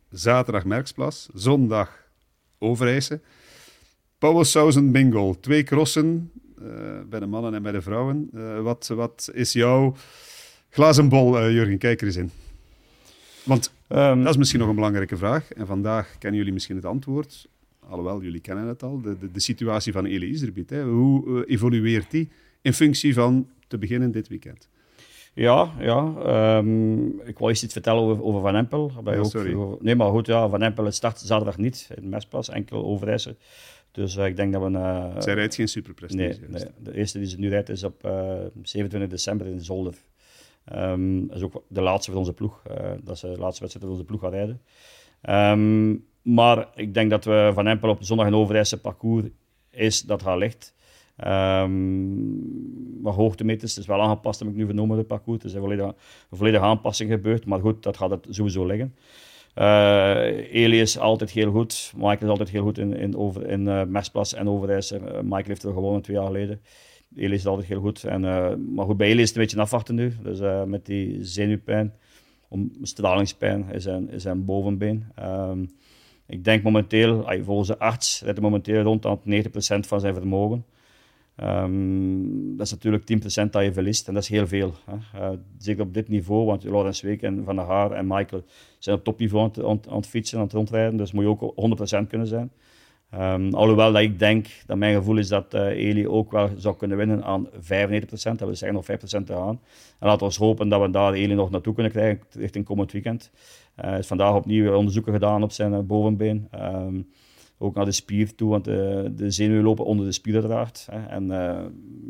zaterdag Merksplas, zondag Overijse. Pauwelsausen bingo, twee crossen bij de mannen en bij de vrouwen. Wat, wat is jouw glazen bol, Jurgen? Kijk er eens in. Want Ehm, dat is misschien nog een belangrijke vraag. En vandaag kennen jullie misschien het antwoord. Alhoewel, jullie kennen het al. De, de, de situatie van Eli Iserbiet. Hè. Hoe eh, evolueert die in functie van te beginnen dit weekend? Ja, ja. ehm, ik wou eerst iets vertellen over, over Van Empel. Bij Ja, ook- sorry. over- nee, maar goed, ja, Van Empel start zaterdag niet in Mesplas, enkel Overijse. Dus eh, ik denk dat we... eh, Zij rijdt geen superprestige. nee, nee, de eerste die ze nu rijdt is op eh, 27 december in Zolder. Ehm, dat is ook de laatste voor onze ploeg. eh, dat is de laatste wedstrijd voor onze ploeg gaat rijden. Ehm, maar ik denk dat we Van Empel op zondag een Overijse parcours is dat haar ligt. Ehm maar hoogtemeters, het is wel aangepast, heb ik nu vernomen, het parcours. Het is een volledige, een volledige aanpassing gebeurd, maar goed, dat gaat het sowieso liggen. Eh Eli is altijd heel goed. Michael is altijd heel goed in, in, over, in Mesplas en Overijse. Eh, Michael heeft er gewonnen twee jaar geleden. Eli is altijd heel goed. En, eh, maar goed, bij Eli is het een beetje afwachten nu. Dus eh, met die zenuwpijn, om, stralingspijn, is zijn, zijn bovenbeen. Ehm, ik denk momenteel, volgens de arts, rijdt hij momenteel rond aan 90% van zijn vermogen. Ehm, dat is natuurlijk 10% dat je verliest en dat is heel veel. Hè. Eh, zeker op dit niveau, want Laurens Week en Van der Haar en Michael zijn op topniveau aan, het- aan het fietsen, aan het rondrijden, dus moet je ook 100% kunnen zijn. Ehm, alhoewel dat ik denk, dat mijn gevoel is dat eh, Eli ook wel zou kunnen winnen aan 95%, dat wil zeggen nog 5% te gaan. En laten we hopen dat we daar Eli nog naartoe kunnen krijgen richting komend weekend. Eh, Er is vandaag opnieuw onderzoeken gedaan op zijn eh, bovenbeen. Ehm, ook naar de spier toe, want de, de zenuwen lopen onder de spier uiteraard. Hè. En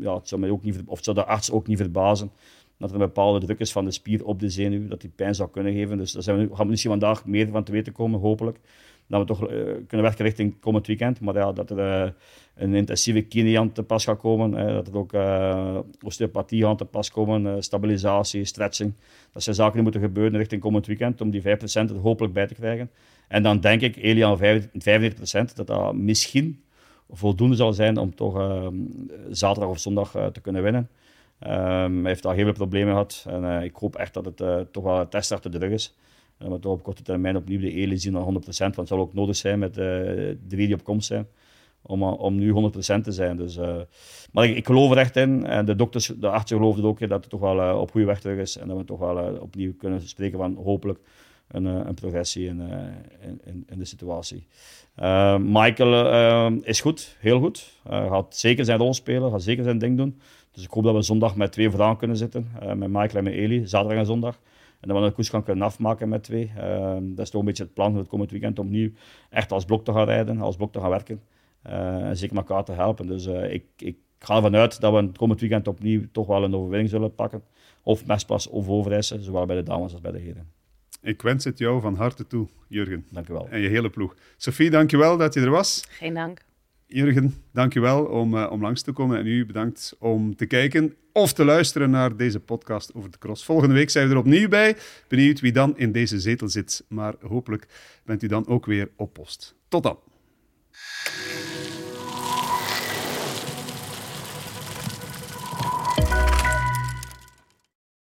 ja, het zou, mij ook niet, of zou de arts ook niet verbazen dat er een bepaalde druk is van de spier op de zenuw, dat die pijn zou kunnen geven. Dus daar zijn we, gaan we misschien vandaag meer van te weten komen, hopelijk. Dat we toch eh, kunnen werken richting komend weekend. Maar ja, dat er eh, een intensieve kine aan te pas gaat komen, dat er ook eh osteopathie aan te pas komen, stabilisatie, stretching. Dat zijn zaken die moeten gebeuren richting komend weekend, om die 5% er hopelijk bij te krijgen. En dan denk ik, Elia aan 95%, dat dat misschien voldoende zal zijn om toch zaterdag of zondag te kunnen winnen. Ehm, hij heeft daar heel veel problemen gehad. En ik hoop echt dat het toch wel een test achter de rug is. En we op korte termijn opnieuw de Eli zien aan 100%. Want het zal ook nodig zijn met de drie die op komst zijn. Om, eh, om nu 100% te zijn. Dus, eh, maar ik, geloof er echt in. En de dokters, de artsen geloofden ook dat het toch wel eh, op goede weg terug is. En dat we toch wel eh, opnieuw kunnen spreken van hopelijk een, eh, een progressie in, eh, in, in, de situatie. Eh, Michael eh, is goed, heel goed. Hij gaat zeker zijn rol spelen, gaat zeker zijn ding doen. Dus ik hoop dat we zondag met twee vooraan kunnen zitten. eh, met Michael en met Eli, zaterdag en zondag. En dat we de koers gaan kunnen afmaken met twee. Eh, dat is toch een beetje het plan voor het komend weekend om opnieuw echt als blok te gaan rijden, als blok te gaan werken. Eh, en zeker elkaar te helpen. Dus eh, ik, ik ga ervan uit dat we het komend weekend opnieuw toch wel een overwinning zullen pakken. Of Mesplas of Overijse, zowel bij de dames als bij de heren. Ik wens het jou van harte toe, Jurgen. Dank u wel. En je hele ploeg. Sophie, dankjewel dat je er was. Geen dank. Jurgen, dankjewel om, eh, om langs te komen. En u bedankt om te kijken of te luisteren naar deze podcast over de cross. Volgende week zijn we er opnieuw bij. Benieuwd wie dan in deze zetel zit. Maar hopelijk bent u dan ook weer op post. Tot dan.